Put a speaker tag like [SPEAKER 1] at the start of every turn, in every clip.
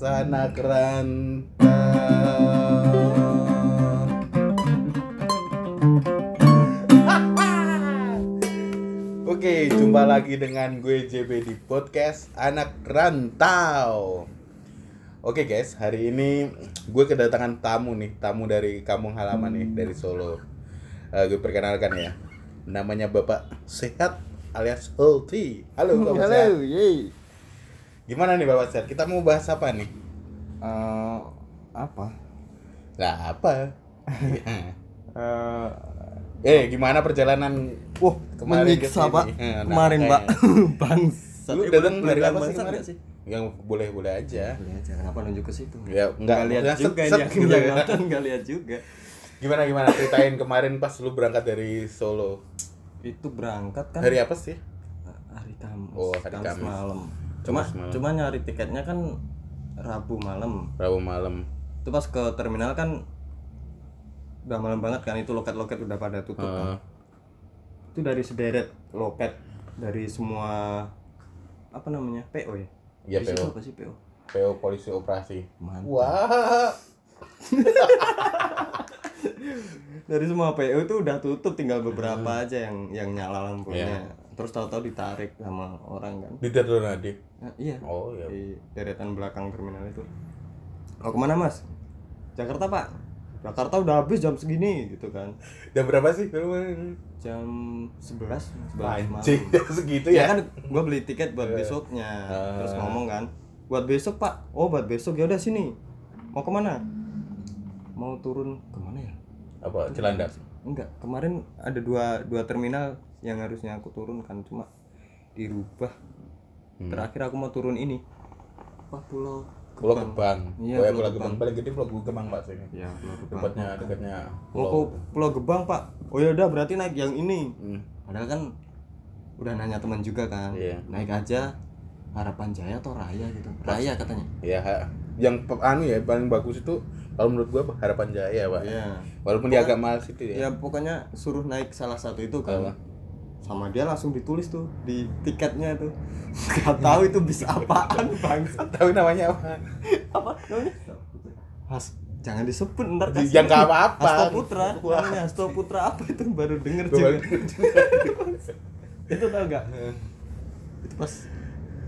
[SPEAKER 1] anak rantau. Oke, jumpa lagi dengan gue JB di podcast anak rantau. Oke guys, hari ini gue kedatangan tamu nih, tamu dari kampung halaman nih, dari Solo. Eh, gue perkenalkan ya, namanya Bapak Sehat alias Healthy. Halo Bapak Sehat.
[SPEAKER 2] Halo, yeay.
[SPEAKER 1] Gimana nih Bapak Sehat? Kita mau bahas apa nih?
[SPEAKER 2] Eh, apa?
[SPEAKER 1] Lah apa?
[SPEAKER 2] Eh,
[SPEAKER 1] eh gimana perjalanan?
[SPEAKER 2] wah,
[SPEAKER 1] Kemarin
[SPEAKER 2] menyiksa. Pak.
[SPEAKER 1] Eh, nah,
[SPEAKER 2] kemarin, Pak. Bangsat.
[SPEAKER 1] Lu datang
[SPEAKER 2] boleh
[SPEAKER 1] dari apa sih
[SPEAKER 2] bangsat
[SPEAKER 1] kemarin?
[SPEAKER 2] nggak sih?
[SPEAKER 1] Yang boleh-boleh aja.
[SPEAKER 2] Boleh aja, kenapa nunjuk ke situ?
[SPEAKER 1] Ya enggak
[SPEAKER 2] lihat
[SPEAKER 1] maksudnya
[SPEAKER 2] juga
[SPEAKER 1] set-
[SPEAKER 2] yang
[SPEAKER 1] gitu ya.
[SPEAKER 2] nggak lihat juga.
[SPEAKER 1] Gimana gimana ceritain kemarin pas lu berangkat dari Solo.
[SPEAKER 2] Itu berangkat kan
[SPEAKER 1] Hari apa sih?
[SPEAKER 2] hari Kamis.
[SPEAKER 1] Oh, hari Kamis. Kamis malam.
[SPEAKER 2] Cuma nyari tiketnya kan Rabu malam.
[SPEAKER 1] Rabu malam.
[SPEAKER 2] Itu pas ke terminal kan udah malam banget kan itu loket-loket udah pada tutup
[SPEAKER 1] Eh,
[SPEAKER 2] kan. Itu dari sederet loket dari semua apa namanya? PO ya?
[SPEAKER 1] Iya, PO.
[SPEAKER 2] apa sih PO?
[SPEAKER 1] PO polisi operasi.
[SPEAKER 2] Mantap.
[SPEAKER 1] Wah.
[SPEAKER 2] dari semua PO itu udah tutup tinggal beberapa aja yang yang nyala lampunya
[SPEAKER 1] Iya.
[SPEAKER 2] Terus tahu-tahu ditarik sama orang kan.
[SPEAKER 1] Di Teater Nadi.
[SPEAKER 2] Nah, iya.
[SPEAKER 1] Oh iya.
[SPEAKER 2] di deretan belakang terminal itu. Mau ke mana mas? Jakarta pak. Jakarta udah habis jam segini gitu kan.
[SPEAKER 1] Jam berapa sih?
[SPEAKER 2] Jam 11 11
[SPEAKER 1] Anjing,
[SPEAKER 2] malam
[SPEAKER 1] segitu
[SPEAKER 2] ya
[SPEAKER 1] ya.
[SPEAKER 2] kan gua beli tiket buat besoknya.
[SPEAKER 1] Ah.
[SPEAKER 2] terus ngomong kan buat besok pak. Oh buat besok? Ya udah sini. Mau ke mana? Mau turun. Ke mana ya?
[SPEAKER 1] Apa? Cilandak.
[SPEAKER 2] Enggak, kemarin ada dua dua terminal yang harusnya aku turun kan cuma dirubah.
[SPEAKER 1] Hmm.
[SPEAKER 2] Terakhir aku mau turun ini. Apa pulau
[SPEAKER 1] Pulau
[SPEAKER 2] Gebang. Iya,
[SPEAKER 1] oh, ya,
[SPEAKER 2] Pulau
[SPEAKER 1] Pulau
[SPEAKER 2] Gebang.
[SPEAKER 1] Paling gede Pulau Gebang Pak sini.
[SPEAKER 2] Ya, Pulau Gebang.
[SPEAKER 1] Tempatnya dekatnya
[SPEAKER 2] Mau ke Pulau Gebang, Pak. Oh ya udah berarti naik yang ini.
[SPEAKER 1] Hmm.
[SPEAKER 2] Padahal kan udah nanya teman juga kan.
[SPEAKER 1] Iya.
[SPEAKER 2] Naik aja Harapan Jaya atau Raya gitu. Raya katanya.
[SPEAKER 1] Ya, ha- yang anu ya paling bagus itu kalau menurut gua Harapan Jaya, Pak.
[SPEAKER 2] Iya.
[SPEAKER 1] Walaupun dia agak mahal situ ya.
[SPEAKER 2] Ya pokoknya suruh naik salah satu itu kan. Sama dia langsung ditulis tuh di tiketnya tuh. Gak tahu itu bis apaan bangsa.
[SPEAKER 1] Tahu namanya apa?
[SPEAKER 2] apa namanya Has jangan disebut ntar
[SPEAKER 1] Di-
[SPEAKER 2] kasih
[SPEAKER 1] yang nggak apa-apa.
[SPEAKER 2] Hasto Putra
[SPEAKER 1] Wah.
[SPEAKER 2] namanya Hasto Putra apa itu baru denger juga itu tau gak itu pas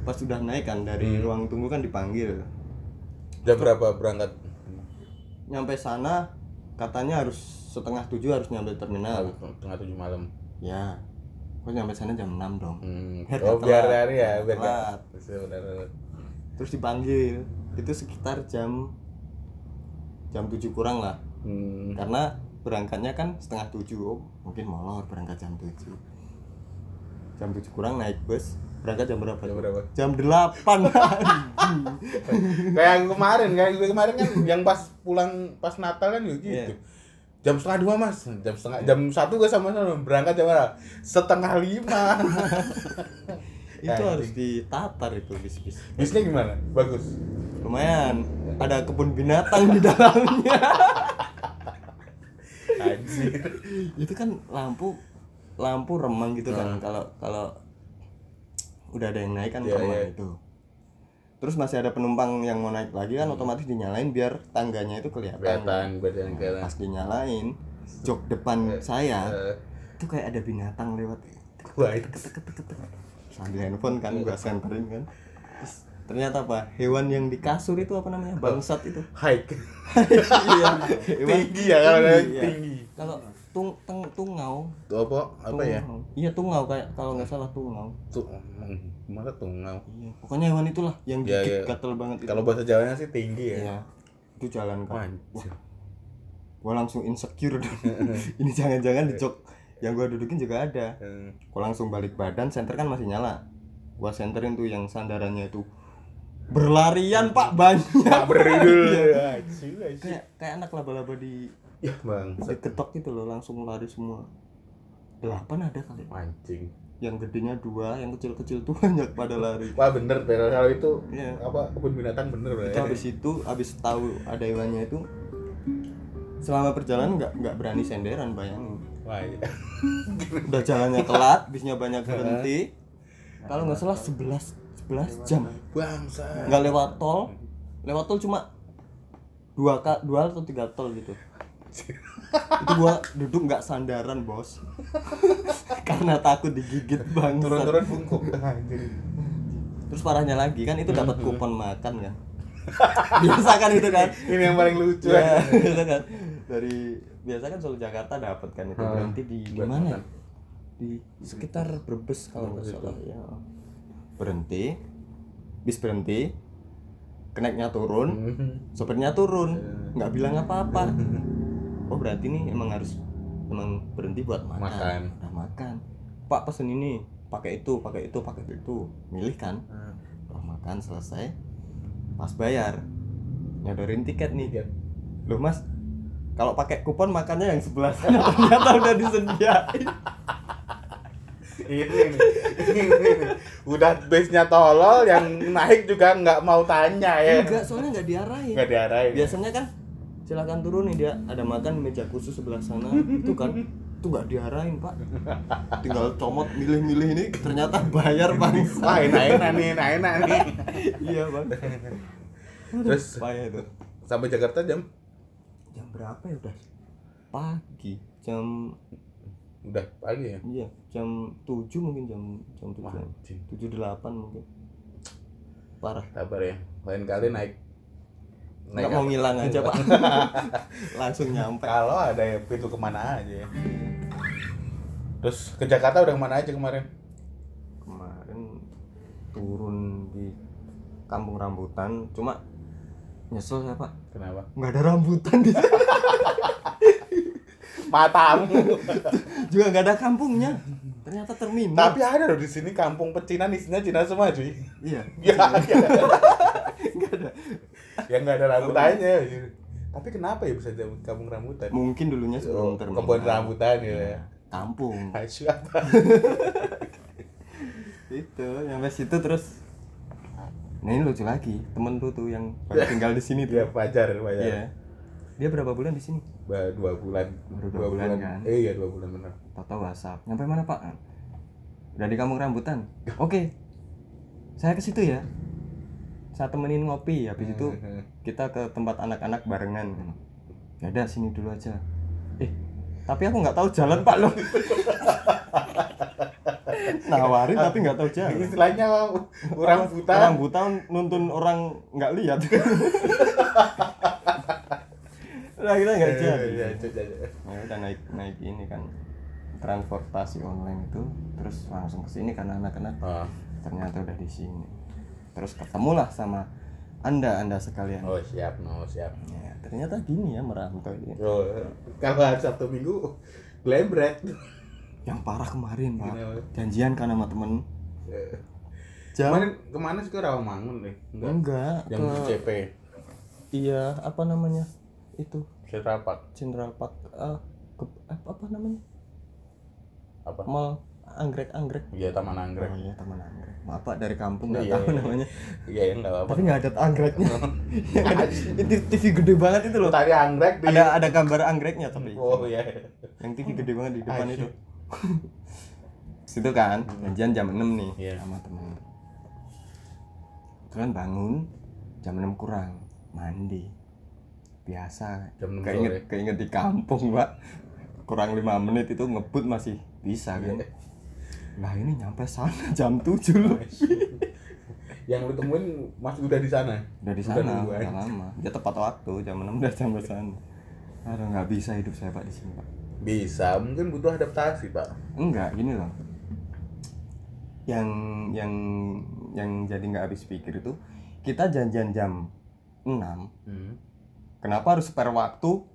[SPEAKER 2] pas udah naik kan dari
[SPEAKER 1] Hmm.
[SPEAKER 2] ruang tunggu kan dipanggil
[SPEAKER 1] Jam berapa berangkat?
[SPEAKER 2] nyampe sana katanya harus setengah tujuh harus nyampe terminal
[SPEAKER 1] Tengah tujuh malam.
[SPEAKER 2] ya kok nyampe sana jam 6 dong
[SPEAKER 1] Hmm.
[SPEAKER 2] Biar
[SPEAKER 1] Oh, biar hari ya, biar
[SPEAKER 2] Telat. Terus dipanggil itu sekitar jam jam 7 kurang lah
[SPEAKER 1] Hmm.
[SPEAKER 2] karena berangkatnya kan setengah tujuh oh, mungkin molor berangkat jam tujuh jam tujuh kurang naik bus berangkat jam berapa
[SPEAKER 1] Jam berapa?
[SPEAKER 2] jam delapan
[SPEAKER 1] Kayak yang kemarin, kayak gue kemarin kan yang pas pulang pas Natal kan gitu.
[SPEAKER 2] Iya.
[SPEAKER 1] Jam setengah dua mas, jam setengah jam satu gue sama sama berangkat jam berapa? Setengah lima.
[SPEAKER 2] itu
[SPEAKER 1] Anjing.
[SPEAKER 2] harus ditatar itu bis bis
[SPEAKER 1] Bisnya gimana? Bagus.
[SPEAKER 2] lumayan ada kebun binatang di dalamnya
[SPEAKER 1] Anjir.
[SPEAKER 2] itu kan lampu lampu remang gitu kan kalau kalau udah ada yang naik kan
[SPEAKER 1] Iya,
[SPEAKER 2] remang
[SPEAKER 1] iya.
[SPEAKER 2] itu terus masih ada penumpang yang mau naik lagi kan otomatis dinyalain biar tangganya itu kelihatan.
[SPEAKER 1] Kelihatan, kelihatan, kelihatan.
[SPEAKER 2] pas dinyalain jok depan saya
[SPEAKER 1] Eh,
[SPEAKER 2] itu kayak ada binatang lewat.
[SPEAKER 1] Wah, itu.
[SPEAKER 2] Sambil handphone kan gua senterin kan. Terus ternyata apa? Hewan yang di kasur itu apa namanya? Bangsat itu.
[SPEAKER 1] Hike.
[SPEAKER 2] iya. Hewan
[SPEAKER 1] Tinggi ya kalau ada
[SPEAKER 2] Iya.
[SPEAKER 1] tinggi.
[SPEAKER 2] kalau tung tung tungau
[SPEAKER 1] Tuh apa? Apa ya?
[SPEAKER 2] Iya tungau kayak kalau nggak salah tungau
[SPEAKER 1] Tuh, masa tungau.
[SPEAKER 2] iya pokoknya hewan itulah yang
[SPEAKER 1] Iya,
[SPEAKER 2] gigit
[SPEAKER 1] iya.
[SPEAKER 2] gatel banget itu
[SPEAKER 1] Kalau bahasa Jawanya sih tinggi ya.
[SPEAKER 2] iya itu jalan kan
[SPEAKER 1] Anjir.
[SPEAKER 2] gua langsung insecure dong. ini jangan-jangan di jok yang gua dudukin juga ada
[SPEAKER 1] Eh,
[SPEAKER 2] gua langsung balik badan senter kan masih nyala gua senterin tuh yang sandarannya itu berlarian pak banyak
[SPEAKER 1] Tak beridul.
[SPEAKER 2] Iya. Kayak kayak anak laba-laba di
[SPEAKER 1] Ya, Bang.
[SPEAKER 2] diketok gitu loh langsung lari semua delapan ada kali
[SPEAKER 1] Anjing.
[SPEAKER 2] yang gedenya dua yang kecil-kecil tuh banyak pada lari
[SPEAKER 1] Wah bener Pero kalau itu
[SPEAKER 2] Iya.
[SPEAKER 1] apa kebun binatang bener
[SPEAKER 2] itu
[SPEAKER 1] ya.
[SPEAKER 2] habis itu habis tahu ada hewannya itu selama perjalanan nggak nggak berani senderan bayangin
[SPEAKER 1] Wah, iya.
[SPEAKER 2] udah jalannya telat bisnya banyak berhenti kalau nggak salah 11 11 jam
[SPEAKER 1] Bangsa.
[SPEAKER 2] nggak lewat tol lewat tol cuma dua ka, dua atau tiga tol gitu itu gua duduk nggak sandaran bos. Karena takut digigit bang
[SPEAKER 1] turun-turun bungkuk. Anjir.
[SPEAKER 2] Terus parahnya lagi kan itu dapat kupon makan kan? Biasa kan itu kan?
[SPEAKER 1] Ini yang paling lucu.
[SPEAKER 2] Ya, biasa kan. Dari biasa kan Solo Jakarta dapat kan? Itu
[SPEAKER 1] Hmm.
[SPEAKER 2] berhenti di mana ya? di sekitar Brebes kalau nggak salah ya. Berhenti. Bis berhenti. Keneknya turun.
[SPEAKER 1] Hmm.
[SPEAKER 2] sopirnya turun. Nggak bilang apa-apa oh berarti nih emang harus emang berhenti buat makan.
[SPEAKER 1] Makan.
[SPEAKER 2] udah makan. Pak pesen ini pakai itu pakai itu pakai itu. Milih kan? Udah makan selesai pas bayar. Nyodorin tiket nih
[SPEAKER 1] Tiket.
[SPEAKER 2] loh mas kalau pakai kupon makannya yang sebelah sana ternyata udah disediain.
[SPEAKER 1] Ini, ini, ini, ini. udah base nya tolol yang naik juga nggak mau tanya ya.
[SPEAKER 2] Enggak soalnya nggak diarahin.
[SPEAKER 1] Nggak diarahin
[SPEAKER 2] biasanya kan silakan turun nih dia ada makan di meja khusus sebelah sana. Itu kan itu nggak diarahin pak. Tinggal comot milih-milih ini ternyata bayar bang
[SPEAKER 1] wah enak enak nih enak enak nih.
[SPEAKER 2] Iya bang
[SPEAKER 1] terus?
[SPEAKER 2] Payah itu.
[SPEAKER 1] Sampai Jakarta jam?
[SPEAKER 2] Jam berapa ya udah? Pagi. Jam
[SPEAKER 1] udah pagi ya?
[SPEAKER 2] Iya jam 7 mungkin jam jam
[SPEAKER 1] Wah,
[SPEAKER 2] 7
[SPEAKER 1] anjing.
[SPEAKER 2] tujuh delapan mungkin. Parah.
[SPEAKER 1] Sabar ya lain kali naik
[SPEAKER 2] nggak mau ngilang aja. Pak langsung nyampe.
[SPEAKER 1] Kalau ada yang pintu ke mana aja. Ya terus ke Jakarta udah ke mana aja kemarin?
[SPEAKER 2] Kemarin turun di kampung rambutan cuma nyesel ya pak.
[SPEAKER 1] Kenapa?
[SPEAKER 2] Nggak ada rambutan di sana.
[SPEAKER 1] matamu.
[SPEAKER 2] Juga nggak ada kampungnya. Ternyata terminal.
[SPEAKER 1] Tapi ada loh di sini kampung pecinan isinya Cina semua cuy.
[SPEAKER 2] Iya.
[SPEAKER 1] Ya ya.
[SPEAKER 2] Nggak ada
[SPEAKER 1] ya nggak ada rambutannya gitu. tapi kenapa ya bisa jadi kampung rambutan
[SPEAKER 2] mungkin dulunya
[SPEAKER 1] Oh,
[SPEAKER 2] sebelum terminal
[SPEAKER 1] kebun rambutan ya.
[SPEAKER 2] Kampung.
[SPEAKER 1] Asyik apa
[SPEAKER 2] itu nyampe situ terus. Nah ini lucu lagi temen lu tuh yang baru tinggal di sini tuh.
[SPEAKER 1] Dia pacar pacar.
[SPEAKER 2] Iya. Dia berapa bulan di sini?
[SPEAKER 1] Ba- dua bulan.
[SPEAKER 2] Baru dua bulan, kan?
[SPEAKER 1] eh iya dua bulan benar.
[SPEAKER 2] Tahu WhatsApp. Nyampe mana Pak? Udah di kampung rambutan. Oke. Saya ke situ ya. Saya temenin ngopi. Habis itu kita ke tempat anak-anak barengan. Ya udah sini dulu aja. Eh, tapi aku nggak tahu jalan Pak loh. Nawarin tapi nggak tahu jalan.
[SPEAKER 1] istilahnya orang buta
[SPEAKER 2] Orang buta nuntun orang nggak lihat. Nah, kita nggak
[SPEAKER 1] Iya,
[SPEAKER 2] jadi.
[SPEAKER 1] iya, iya, iya.
[SPEAKER 2] ya udah naik naik ini kan transportasi online itu terus langsung ke sini karena anak-anak
[SPEAKER 1] Oh,
[SPEAKER 2] ternyata udah di sini terus ketemulah sama anda anda sekalian.
[SPEAKER 1] Oh siap no siap.
[SPEAKER 2] Ya, ternyata gini ya merantau ini.
[SPEAKER 1] Oh, kalau sabtu minggu glembret.
[SPEAKER 2] Yang parah kemarin pak. Janjian kan sama temen. Jam
[SPEAKER 1] kemarin ke mana sih ke Rawamangun nih enggak.
[SPEAKER 2] Enggak
[SPEAKER 1] yang
[SPEAKER 2] ke
[SPEAKER 1] CP
[SPEAKER 2] iya apa namanya? Itu.
[SPEAKER 1] Central Park.
[SPEAKER 2] Central Park ah, ke- apa, apa namanya?
[SPEAKER 1] Apa?
[SPEAKER 2] Mall anggrek anggrek.
[SPEAKER 1] Iya Taman
[SPEAKER 2] oh
[SPEAKER 1] Anggrek
[SPEAKER 2] iya taman anggrek. Maaf pak dari kampung nggak
[SPEAKER 1] Iya,
[SPEAKER 2] tahu
[SPEAKER 1] iya.
[SPEAKER 2] namanya.
[SPEAKER 1] Iya ya nggak apa-apa.
[SPEAKER 2] Tapi nggak ada anggreknya. Yang ada itu TV gede banget itu loh.
[SPEAKER 1] Tadi anggrek di
[SPEAKER 2] ada ada gambar anggreknya tapi.
[SPEAKER 1] Oh iya.
[SPEAKER 2] Yang TV gede banget di depan itu. Situ kan janjian jam 6 nih
[SPEAKER 1] Iya.
[SPEAKER 2] sama temen. Kemudian bangun jam 6 kurang mandi. Biasa.
[SPEAKER 1] Jam 6
[SPEAKER 2] keinget
[SPEAKER 1] sore.
[SPEAKER 2] keinget di kampung pak kurang lima menit itu ngebut masih bisa kan?
[SPEAKER 1] Iya.
[SPEAKER 2] Lah ini nyampe sana jam 7 loh
[SPEAKER 1] yang lu temuin masih udah di sana?
[SPEAKER 2] Udah di sana udah lama. Dia tepat waktu jam 6 udah sampai sana. Aduh nggak bisa hidup saya pak di sini pak.
[SPEAKER 1] Bisa mungkin butuh adaptasi pak.
[SPEAKER 2] Enggak gini loh. Yang yang yang jadi nggak habis pikir itu kita janjian jam 6
[SPEAKER 1] hmm.
[SPEAKER 2] kenapa harus spare waktu?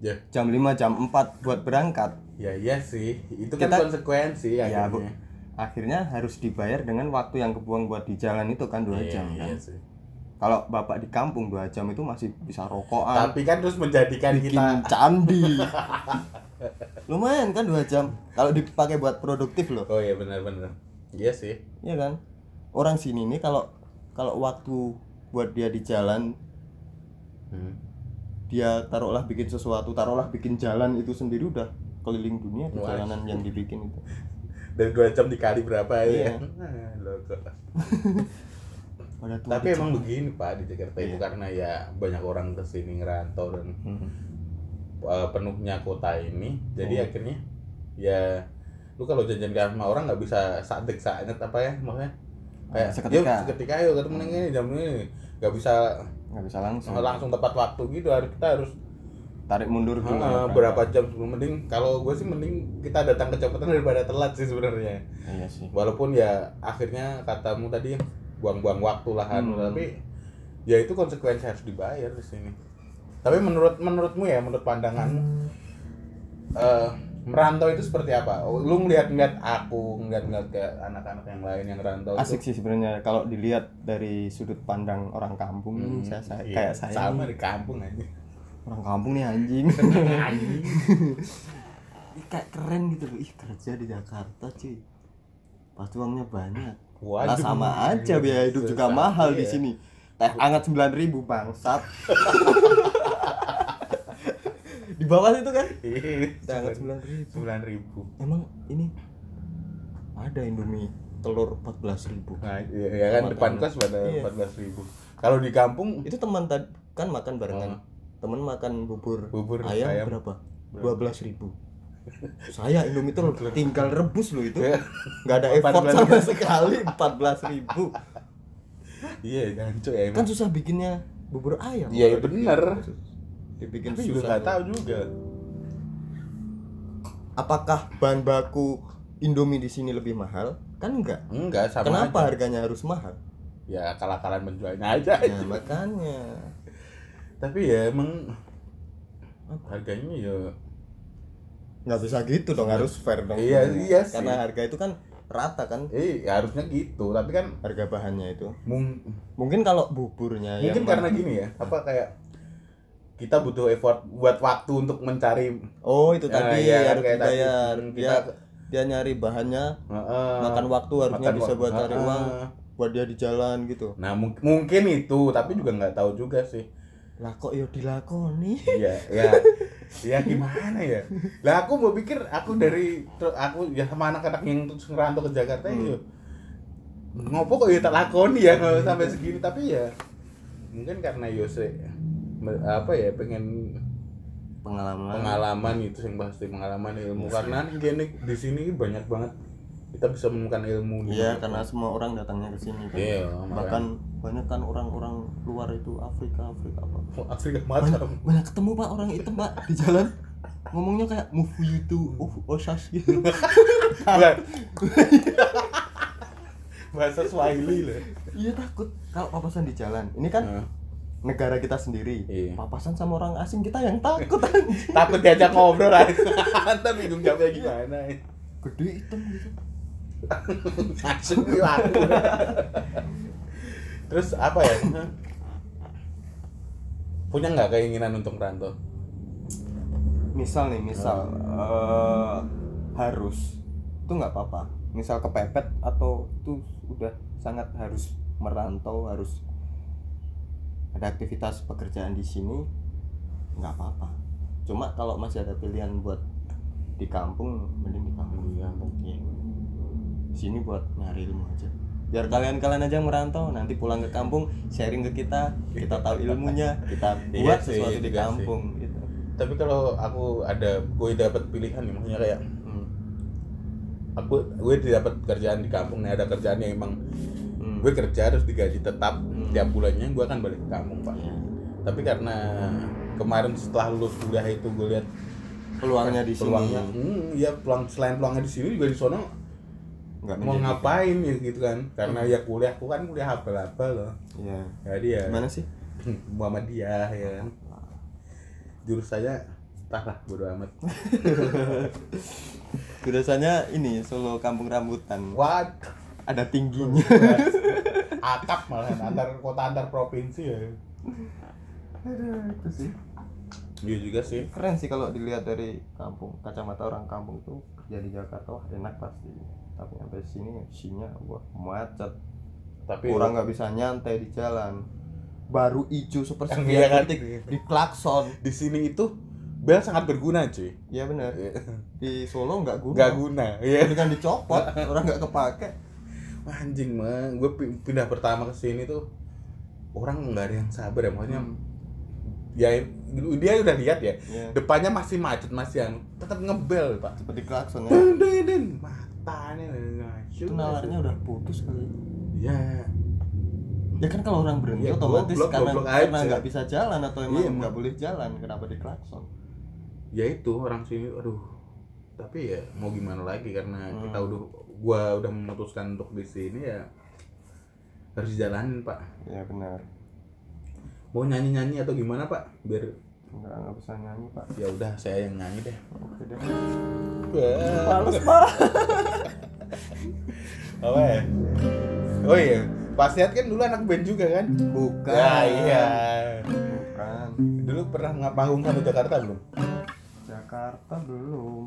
[SPEAKER 1] Ya.
[SPEAKER 2] Jam 5 jam 4 buat berangkat
[SPEAKER 1] ya iya sih. Itu kan
[SPEAKER 2] Kita-
[SPEAKER 1] konsekuensi
[SPEAKER 2] ya bu
[SPEAKER 1] akhirnya
[SPEAKER 2] akhirnya harus dibayar dengan waktu yang kebuang buat di jalan itu kan dua
[SPEAKER 1] Iya,
[SPEAKER 2] jam
[SPEAKER 1] iya
[SPEAKER 2] kan
[SPEAKER 1] sih.
[SPEAKER 2] kalau bapak di kampung dua jam itu masih bisa rokokan.
[SPEAKER 1] Tapi kan terus menjadikan
[SPEAKER 2] bikin
[SPEAKER 1] kita
[SPEAKER 2] candi. Lumayan kan dua jam kalau dipakai buat produktif loh.
[SPEAKER 1] Oh iya benar-benar iya sih.
[SPEAKER 2] Iya kan? Orang sini nih kalau kalau waktu buat dia di jalan
[SPEAKER 1] hmm.
[SPEAKER 2] dia taruhlah bikin sesuatu taruhlah bikin jalan itu sendiri udah keliling dunia di
[SPEAKER 1] Wah.
[SPEAKER 2] jalanan yang dibikin itu
[SPEAKER 1] dan dua jam dikali berapa ya
[SPEAKER 2] Iya.
[SPEAKER 1] Ah, logo.
[SPEAKER 2] pada tua
[SPEAKER 1] tapi emang
[SPEAKER 2] Jawa.
[SPEAKER 1] begini pak di Jakarta itu
[SPEAKER 2] Iya.
[SPEAKER 1] karena ya banyak orang ke sini ngerantau dan
[SPEAKER 2] Hmm.
[SPEAKER 1] uh, penuhnya kota ini jadi
[SPEAKER 2] Oh.
[SPEAKER 1] akhirnya ya lu kalau jajan ke sama orang nggak bisa sadek saat apa ya maksudnya kayak
[SPEAKER 2] Seketika.
[SPEAKER 1] yuk seketika yuk ketemu ini jam ini nggak bisa
[SPEAKER 2] nggak bisa langsung
[SPEAKER 1] langsung tepat waktu gitu harus kita harus
[SPEAKER 2] tarik mundur dulu
[SPEAKER 1] uh,
[SPEAKER 2] ya,
[SPEAKER 1] berapa jam sebelum mending? Kalau gue sih mending kita datang kecepatan daripada telat sih sebenarnya.
[SPEAKER 2] Iya sih.
[SPEAKER 1] Walaupun ya akhirnya katamu tadi buang-buang waktu lah anu,
[SPEAKER 2] Hmm.
[SPEAKER 1] tapi ya itu konsekuensi harus dibayar di sini. Tapi menurut menurutmu ya menurut pandanganmu eh, merantau itu seperti apa? Lu ngeliat ngeliat aku ngeliat ngeliat ke anak-anak yang lain yang rantau
[SPEAKER 2] asik
[SPEAKER 1] itu
[SPEAKER 2] sih sebenarnya. Kalau dilihat dari sudut pandang orang kampung
[SPEAKER 1] Hmm,
[SPEAKER 2] saya, saya
[SPEAKER 1] iya,
[SPEAKER 2] kayak saya
[SPEAKER 1] sama di kampung aja
[SPEAKER 2] orang kampung nih anjing.
[SPEAKER 1] Anjing.
[SPEAKER 2] Kayak keren gitu loh. Ih kerja di Jakarta cuy. Pasti uangnya banyak.
[SPEAKER 1] Waduh.
[SPEAKER 2] sama aja biaya hidup juga mahal di
[SPEAKER 1] iya.
[SPEAKER 2] sini. Teh hangat sembilan ribu bangsat. Di bawah itu kan?
[SPEAKER 1] Iya,
[SPEAKER 2] teh hangat sembilan ribu.
[SPEAKER 1] sembilan ribu.
[SPEAKER 2] Emang ini ada Indomie telur empat belas ribu.
[SPEAKER 1] Nah iya, ya kan depan kos pada
[SPEAKER 2] Iya.
[SPEAKER 1] empat belas ribu. Kalau di kampung
[SPEAKER 2] itu teman kan makan barengan.
[SPEAKER 1] Oh.
[SPEAKER 2] Temen makan bubur,
[SPEAKER 1] Bubur
[SPEAKER 2] ayam,
[SPEAKER 1] ayam.
[SPEAKER 2] berapa dua belas ribu saya Indomie telur tinggal rebus loh itu
[SPEAKER 1] Iya.
[SPEAKER 2] nggak ada effort
[SPEAKER 1] 14.000.
[SPEAKER 2] sama sekali empat belas ribu
[SPEAKER 1] iya jancu ya
[SPEAKER 2] kan susah bikinnya bubur ayam
[SPEAKER 1] Iya, iya,
[SPEAKER 2] dibikin
[SPEAKER 1] bener.
[SPEAKER 2] khusus. dibikin
[SPEAKER 1] tapi juga
[SPEAKER 2] susah
[SPEAKER 1] nggak
[SPEAKER 2] kok.
[SPEAKER 1] tahu juga
[SPEAKER 2] apakah bahan baku Indomie di sini lebih mahal kan enggak
[SPEAKER 1] enggak sama
[SPEAKER 2] kenapa
[SPEAKER 1] aja.
[SPEAKER 2] harganya harus mahal
[SPEAKER 1] ya kalah-kalahan penjualnya aja
[SPEAKER 2] nah makanya
[SPEAKER 1] tapi ya emang harganya ya
[SPEAKER 2] nggak bisa gitu dong harus fair dong.
[SPEAKER 1] Iya, iya sih.
[SPEAKER 2] karena harga itu kan rata kan?
[SPEAKER 1] Eh ya harusnya gitu. Tapi kan
[SPEAKER 2] harga bahannya itu.
[SPEAKER 1] Mung-
[SPEAKER 2] mungkin kalau buburnya
[SPEAKER 1] mungkin
[SPEAKER 2] yang
[SPEAKER 1] karena gini ya apa kayak kita butuh effort buat waktu untuk mencari
[SPEAKER 2] oh itu
[SPEAKER 1] Nah,
[SPEAKER 2] tadi
[SPEAKER 1] iya,
[SPEAKER 2] harus
[SPEAKER 1] kayak tadi.
[SPEAKER 2] dibayar.
[SPEAKER 1] Hmm,
[SPEAKER 2] dia
[SPEAKER 1] kita-
[SPEAKER 2] dia nyari bahannya
[SPEAKER 1] Heeh.
[SPEAKER 2] makan waktu harusnya
[SPEAKER 1] Makan
[SPEAKER 2] bisa buat cari
[SPEAKER 1] Heeh.
[SPEAKER 2] uang buat dia di jalan gitu.
[SPEAKER 1] Nah mung- mungkin itu tapi juga nggak tahu juga sih
[SPEAKER 2] lah kok yo dilakoni?
[SPEAKER 1] Iya, ya, ya gimana ya? Lah aku mau pikir aku dari ter- aku ya sama anak-anak yang terus ngerantau ke Jakarta ya. Ngopo kok ya tak lakoni ya kalau sampai segini? Tapi ya mungkin karena Yose apa ya pengen
[SPEAKER 2] pengalaman.
[SPEAKER 1] pengalaman itu yang pasti pengalaman ilmu. Karena gini di sini banyak banget kita bisa menemukan ilmu
[SPEAKER 2] iya karena semua orang datangnya ke sini kan.
[SPEAKER 1] Iya,
[SPEAKER 2] bahkan banyak kan orang-orang luar itu Afrika Afrika apa.
[SPEAKER 1] Oh, Afrika
[SPEAKER 2] banyak,
[SPEAKER 1] macam
[SPEAKER 2] banyak ketemu pak orang hitam pak di jalan. Ngomongnya kayak move you to oh, osas gitu.
[SPEAKER 1] Bahasa Swahili lah
[SPEAKER 2] iya takut. Kalau papasan di jalan ini kan negara kita sendiri.
[SPEAKER 1] Iya.
[SPEAKER 2] papasan sama orang asing kita yang takut anjing.
[SPEAKER 1] Takut diajak ngobrol aja ntar bingung jawabnya gimana
[SPEAKER 2] gede hitam gitu
[SPEAKER 1] langsung hilang terus apa ya? Punya nggak keinginan untuk merantau?
[SPEAKER 2] Misal nih misal eh, harus itu nggak apa-apa. Misal kepepet atau itu udah sangat harus merantau harus ada aktivitas pekerjaan di sini nggak apa-apa. Cuma kalau masih ada pilihan buat di kampung mending di kampung.
[SPEAKER 1] Di kampung.
[SPEAKER 2] Iya. sini buat nyari ilmu aja biar kalian-kalian aja merantau nanti pulang ke kampung sharing ke kita kita tahu ilmunya kita
[SPEAKER 1] Iya
[SPEAKER 2] buat
[SPEAKER 1] sih,
[SPEAKER 2] sesuatu di
[SPEAKER 1] juga sih.
[SPEAKER 2] kampung gitu
[SPEAKER 1] tapi kalau aku ada gue dapat pilihan nih maksudnya kayak
[SPEAKER 2] Hmm.
[SPEAKER 1] aku gue dapat kerjaan di kampung nih ada kerjaan yang emang
[SPEAKER 2] Hmm.
[SPEAKER 1] gue kerja harus digaji tetap
[SPEAKER 2] Hmm.
[SPEAKER 1] tiap bulannya gue akan balik ke kampung pak
[SPEAKER 2] Iya.
[SPEAKER 1] tapi karena kemarin setelah lulus kuliah itu gue lihat
[SPEAKER 2] peluangnya di sini
[SPEAKER 1] peluangnya hmm, ya peluang selain peluangnya di sini juga di sono
[SPEAKER 2] nggak
[SPEAKER 1] mau ngapain ya gitu kan karena ya kuliah aku kan kuliah abal-abal loh
[SPEAKER 2] Iya.
[SPEAKER 1] jadi ya
[SPEAKER 2] Gimana sih?
[SPEAKER 1] Muhammadiyah ya kan jurus saya entahlah bodo amat
[SPEAKER 2] Jurusannya ini Solo Kampung Rambutan.
[SPEAKER 1] what
[SPEAKER 2] Ada tingginya.
[SPEAKER 1] atap malah antar kota antar provinsi ya
[SPEAKER 2] itu sih.
[SPEAKER 1] iya juga sih
[SPEAKER 2] Keren sih kalau dilihat dari kampung, kacamata orang kampung tuh kerja di Jakarta wah enak pasti. Tapi sampai sini isinya wah macet.
[SPEAKER 1] tapi
[SPEAKER 2] Orang nggak bisa nyantai di jalan. Baru
[SPEAKER 1] Iya kan?
[SPEAKER 2] detik di klakson.
[SPEAKER 1] di sini itu bel sangat berguna cuy
[SPEAKER 2] Iya benar. Di Solo nggak guna.
[SPEAKER 1] nggak guna iya
[SPEAKER 2] Dengan dicopot, orang nggak kepake.
[SPEAKER 1] anjing mah gue pindah pertama ke sini tuh orang nggak ada yang sabar ya maksudnya
[SPEAKER 2] Hmm.
[SPEAKER 1] ya dia udah lihat ya
[SPEAKER 2] Iya.
[SPEAKER 1] depannya masih macet masih yang tetap ngebel pak
[SPEAKER 2] seperti klakson ya
[SPEAKER 1] den den matanya
[SPEAKER 2] itu nalarnya udah putus kali.
[SPEAKER 1] Ya
[SPEAKER 2] ya kan kalau orang berhenti
[SPEAKER 1] Ya,
[SPEAKER 2] otomatis
[SPEAKER 1] goblok,
[SPEAKER 2] karena
[SPEAKER 1] goblok
[SPEAKER 2] karena nggak bisa jalan atau emang
[SPEAKER 1] Iya,
[SPEAKER 2] nggak
[SPEAKER 1] emang.
[SPEAKER 2] boleh jalan kenapa di klakson?
[SPEAKER 1] Ya itu orang sini aduh. Tapi ya mau gimana lagi? Karena
[SPEAKER 2] Hmm.
[SPEAKER 1] kita udah gua udah memutuskan untuk di sini ya harus dijalanin pak.
[SPEAKER 2] Ya benar.
[SPEAKER 1] Mau nyanyi nyanyi atau gimana pak? Biar
[SPEAKER 2] nggak nggak bisa nyanyi pak.
[SPEAKER 1] Ya udah saya yang nyanyi deh.
[SPEAKER 2] Oke deh.
[SPEAKER 1] Wah.
[SPEAKER 2] males pak.
[SPEAKER 1] Apa ya? Oh iya Pak Siat kan dulu anak band juga kan?
[SPEAKER 2] Bukan.
[SPEAKER 1] Ya iya.
[SPEAKER 2] Bukan.
[SPEAKER 1] Dulu pernah nggak panggung sama Jakarta belum?
[SPEAKER 2] Jakarta belum.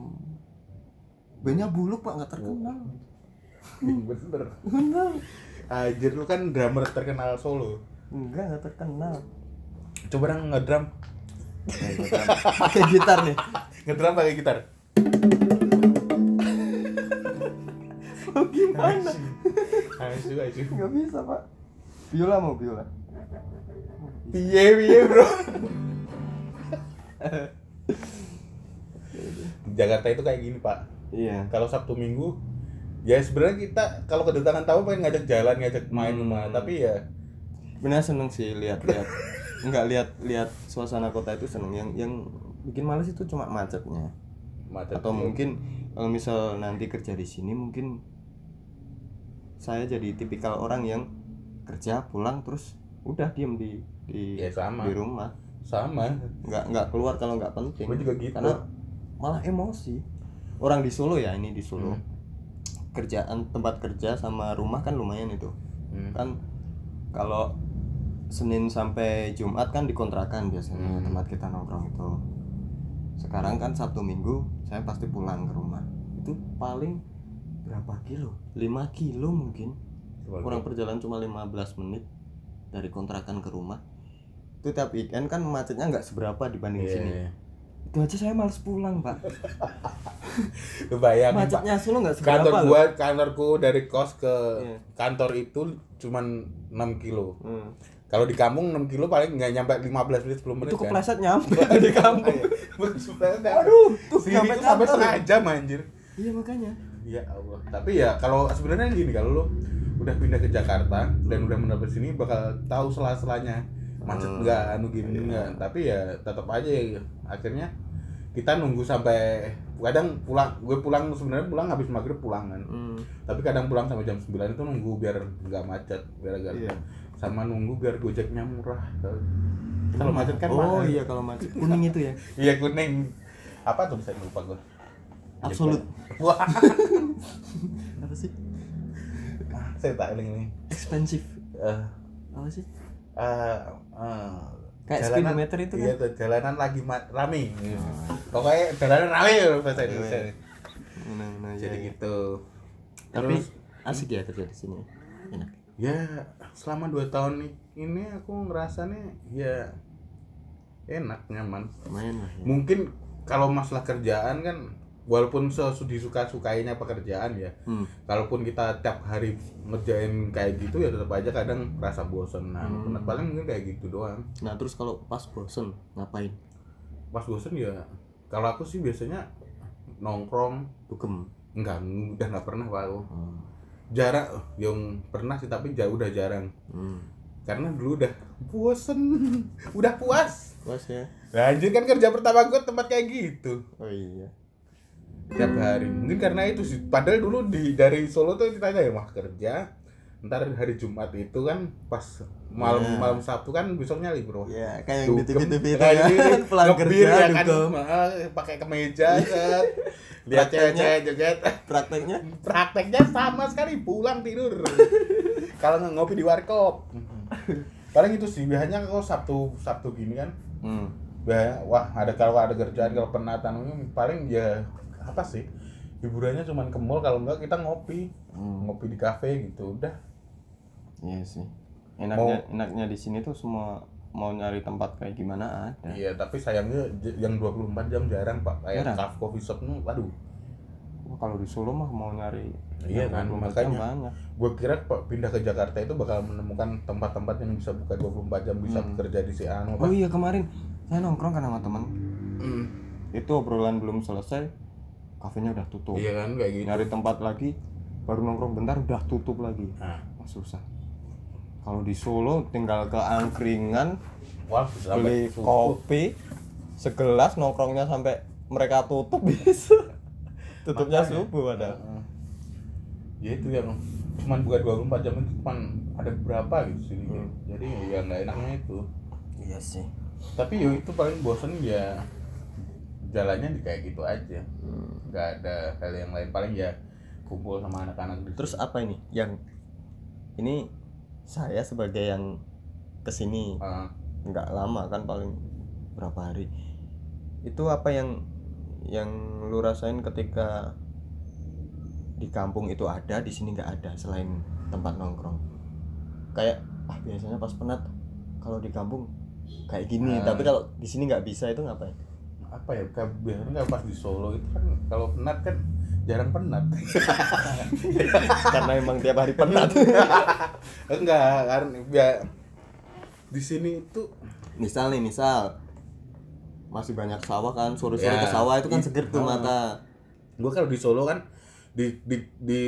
[SPEAKER 2] Bandnya buluk pak nggak terkenal.
[SPEAKER 1] Bener.
[SPEAKER 2] Bener.
[SPEAKER 1] Anjir lu kan drummer terkenal Solo.
[SPEAKER 2] Enggak nggak terkenal.
[SPEAKER 1] Coba dong ngedrum
[SPEAKER 2] pakai gitar nih.
[SPEAKER 1] Ngedrum pakai gitar.
[SPEAKER 2] Oh, gimana?
[SPEAKER 1] Asu asu
[SPEAKER 2] nggak bisa pak. Biola mau biola?
[SPEAKER 1] Piye piye bro? Jakarta itu kayak gini pak.
[SPEAKER 2] Iya.
[SPEAKER 1] Kalau Sabtu Minggu ya sebenarnya kita kalau kedatangan tamu pengen ngajak jalan ngajak main
[SPEAKER 2] Hmm.
[SPEAKER 1] rumah tapi ya
[SPEAKER 2] benar seneng sih lihat-lihat nggak lihat lihat suasana kota itu seneng. Yang yang bikin males itu cuma macetnya.
[SPEAKER 1] Macet
[SPEAKER 2] atau mungkin kalau misal nanti kerja di sini mungkin saya jadi tipikal orang yang kerja pulang terus udah diem di di
[SPEAKER 1] ya sama.
[SPEAKER 2] di rumah.
[SPEAKER 1] Sama.
[SPEAKER 2] Nggak nggak keluar kalau nggak penting.
[SPEAKER 1] Gue juga gitu.
[SPEAKER 2] Karena malah emosi. Orang di Solo ya ini di Solo.
[SPEAKER 1] Hmm.
[SPEAKER 2] kerjaan tempat kerja sama rumah kan lumayan itu.
[SPEAKER 1] Hmm.
[SPEAKER 2] kan kalau Senin sampai Jumat kan dikontrakan biasanya
[SPEAKER 1] Hmm.
[SPEAKER 2] tempat kita nongkrong itu sekarang kan Sabtu Minggu saya pasti pulang ke rumah itu paling berapa kilo 5 kilo mungkin kurang perjalanan cuma 15 menit dari kontrakan ke rumah itu tiap weekend kan macetnya nggak seberapa dibanding
[SPEAKER 1] Iya,
[SPEAKER 2] sini
[SPEAKER 1] iya.
[SPEAKER 2] itu aja saya males pulang pak
[SPEAKER 1] bayangin Pak,
[SPEAKER 2] macetnya Solo nggak seberapa
[SPEAKER 1] kantor
[SPEAKER 2] loh.
[SPEAKER 1] gua kantorku dari kos ke
[SPEAKER 2] Iya.
[SPEAKER 1] kantor itu cuman 6 kilo
[SPEAKER 2] Hmm.
[SPEAKER 1] Kalau di kampung 6 kilo paling nggak nyampe 15 menit 10 menit
[SPEAKER 2] itu
[SPEAKER 1] kan
[SPEAKER 2] kepleset nyampe di kampung
[SPEAKER 1] Aduh,
[SPEAKER 2] Aduh, tuh
[SPEAKER 1] sini
[SPEAKER 2] nyampe
[SPEAKER 1] sampai setengah jam anjir
[SPEAKER 2] iya makanya
[SPEAKER 1] Ya Allah. Tapi ya kalau sebenarnya gini kalau lu udah pindah ke Jakarta dan udah mendapat sini bakal tahu sela-selanya macet
[SPEAKER 2] Hmm.
[SPEAKER 1] enggak anu gini
[SPEAKER 2] Iya.
[SPEAKER 1] enggak. Tapi ya tetap aja ya, akhirnya kita nunggu sampai kadang pulang gue pulang sebenarnya pulang habis maghrib pulang kan
[SPEAKER 2] Hmm.
[SPEAKER 1] tapi kadang pulang sampai jam 9 itu nunggu biar nggak macet biar agak
[SPEAKER 2] Iya.
[SPEAKER 1] Sama nunggu biar gojeknya murah. Kalau macet kan
[SPEAKER 2] oh
[SPEAKER 1] mahal.
[SPEAKER 2] iya kalau macet. Kuning itu ya?
[SPEAKER 1] Iya kuning. Apa tuh bisa lupa gue
[SPEAKER 2] absolut.
[SPEAKER 1] Wah.
[SPEAKER 2] Apa sih?
[SPEAKER 1] Saya tak ini.
[SPEAKER 2] Expensive.
[SPEAKER 1] Eh,
[SPEAKER 2] apa sih?
[SPEAKER 1] Eh, eh,
[SPEAKER 2] Kayak
[SPEAKER 1] jalanan-
[SPEAKER 2] speedometer itu kan?
[SPEAKER 1] iya tuh jalanan lagi rame. Pokoknya jalanan rame loh bahasa Indonesia
[SPEAKER 2] nah, nah,
[SPEAKER 1] jadi
[SPEAKER 2] iya, iya.
[SPEAKER 1] gitu.
[SPEAKER 2] Tapi
[SPEAKER 1] Terus,
[SPEAKER 2] asik ya kerja di sini. Enak.
[SPEAKER 1] Ya selama dua tahun nih ini aku ngerasanya ya enak nyaman
[SPEAKER 2] lumayan lah ya.
[SPEAKER 1] mungkin kalau masalah kerjaan kan walaupun sesudi suka sukainya pekerjaan ya
[SPEAKER 2] hmm.
[SPEAKER 1] kalaupun kita tiap hari ngerjain kayak gitu ya tetap aja kadang rasa bosen nah
[SPEAKER 2] Hmm.
[SPEAKER 1] paling mungkin kayak gitu doang
[SPEAKER 2] nah terus kalau pas bosen ngapain
[SPEAKER 1] pas bosen ya kalau aku sih biasanya nongkrong
[SPEAKER 2] dugem
[SPEAKER 1] enggak udah nggak pernah pak aku
[SPEAKER 2] hmm.
[SPEAKER 1] Jarang yang pernah sih tapi jauh udah jarang.
[SPEAKER 2] Hmm.
[SPEAKER 1] karena dulu udah bosen. Udah puas.
[SPEAKER 2] Puas ya?
[SPEAKER 1] Anjir kan kerja pertama gue tempat kayak gitu.
[SPEAKER 2] Oh iya.
[SPEAKER 1] Tiap hari. Mungkin karena itu sih. Padahal dulu di dari Solo tuh ditanya ya mah kerja? Ntar hari Jumat itu kan pas malam
[SPEAKER 2] Ya.
[SPEAKER 1] malam Sabtu kan besoknya libur Wah,
[SPEAKER 2] ya kayak yang di
[SPEAKER 1] dugem.
[SPEAKER 2] TV-TV itu kan.
[SPEAKER 1] gini,
[SPEAKER 2] pulang kerja
[SPEAKER 1] ya kan? eh, pakai kemeja set. Lihat cewek-cewek joget.
[SPEAKER 2] Prakteknya?
[SPEAKER 1] Prakteknya sama sekali pulang tidur. Kalau ngopi di warkop. Paling itu sih biasanya kalau Sabtu Sabtu gini kan.
[SPEAKER 2] Hmm.
[SPEAKER 1] Bah, wah ada kalau ada kerjaan kalau penatan paling ya apa sih? Hiburannya cuman ke mall kalau enggak kita ngopi.
[SPEAKER 2] Hmm.
[SPEAKER 1] ngopi di kafe gitu udah.
[SPEAKER 2] Iya sih enaknya enaknya di sini tuh semua mau nyari tempat kayak gimana ada
[SPEAKER 1] iya tapi sayangnya yang 24 jam jarang pak kayak
[SPEAKER 2] Jarang?
[SPEAKER 1] cafe coffee shop nu waduh
[SPEAKER 2] Wah, kalau di Solo mah mau nyari
[SPEAKER 1] Iya kan,
[SPEAKER 2] 24 jam
[SPEAKER 1] makanya.
[SPEAKER 2] banyak.
[SPEAKER 1] gue kira pak pindah ke Jakarta itu bakal menemukan tempat-tempat yang bisa buka 24 jam bisa
[SPEAKER 2] Hmm.
[SPEAKER 1] bekerja di si anu
[SPEAKER 2] Oh iya kemarin saya nongkrong kan sama teman.
[SPEAKER 1] Hmm.
[SPEAKER 2] Itu obrolan belum selesai, kafenya udah tutup.
[SPEAKER 1] iya kan kayak gitu
[SPEAKER 2] Nyari tempat lagi, baru nongkrong bentar udah tutup lagi.
[SPEAKER 1] nah,
[SPEAKER 2] Wah, susah. Kalau di Solo tinggal ke angkringan,
[SPEAKER 1] wah
[SPEAKER 2] beli
[SPEAKER 1] sampai subuh.
[SPEAKER 2] kopi segelas nongkrongnya sampai mereka tutup bisa. Tutupnya
[SPEAKER 1] Makanya.
[SPEAKER 2] subuh ada.
[SPEAKER 1] Heeh. ya itu yang cuman buka 24 jam itu cuman ada berapa gitu sini
[SPEAKER 2] Hmm.
[SPEAKER 1] jadi ya nggak enaknya itu
[SPEAKER 2] Iya sih.
[SPEAKER 1] tapi yo itu paling bosen ya jalannya di kayak gitu aja
[SPEAKER 2] Hmm.
[SPEAKER 1] nggak ada hal yang lain paling ya kumpul sama anak-anak
[SPEAKER 2] Terus apa ini? Yang ini saya sebagai yang ke
[SPEAKER 1] sini
[SPEAKER 2] nggak lama kan paling berapa hari. Itu apa yang yang lu rasain ketika di kampung itu ada di sini nggak ada selain tempat nongkrong? Kayak ah biasanya pas penat kalau di kampung kayak gini.
[SPEAKER 1] Ah.
[SPEAKER 2] tapi kalau di sini nggak bisa itu ngapain?
[SPEAKER 1] Apa ya? Kayak biasanya pas di Solo itu kan kalau penat kan jarang penat
[SPEAKER 2] karena emang tiap hari penat
[SPEAKER 1] enggak karena ya di sini itu
[SPEAKER 2] misal nih misal masih banyak sawah kan sore-sore
[SPEAKER 1] Ya,
[SPEAKER 2] ke sawah itu kan seger tuh
[SPEAKER 1] ah.
[SPEAKER 2] mata
[SPEAKER 1] gue kalau di Solo kan di di di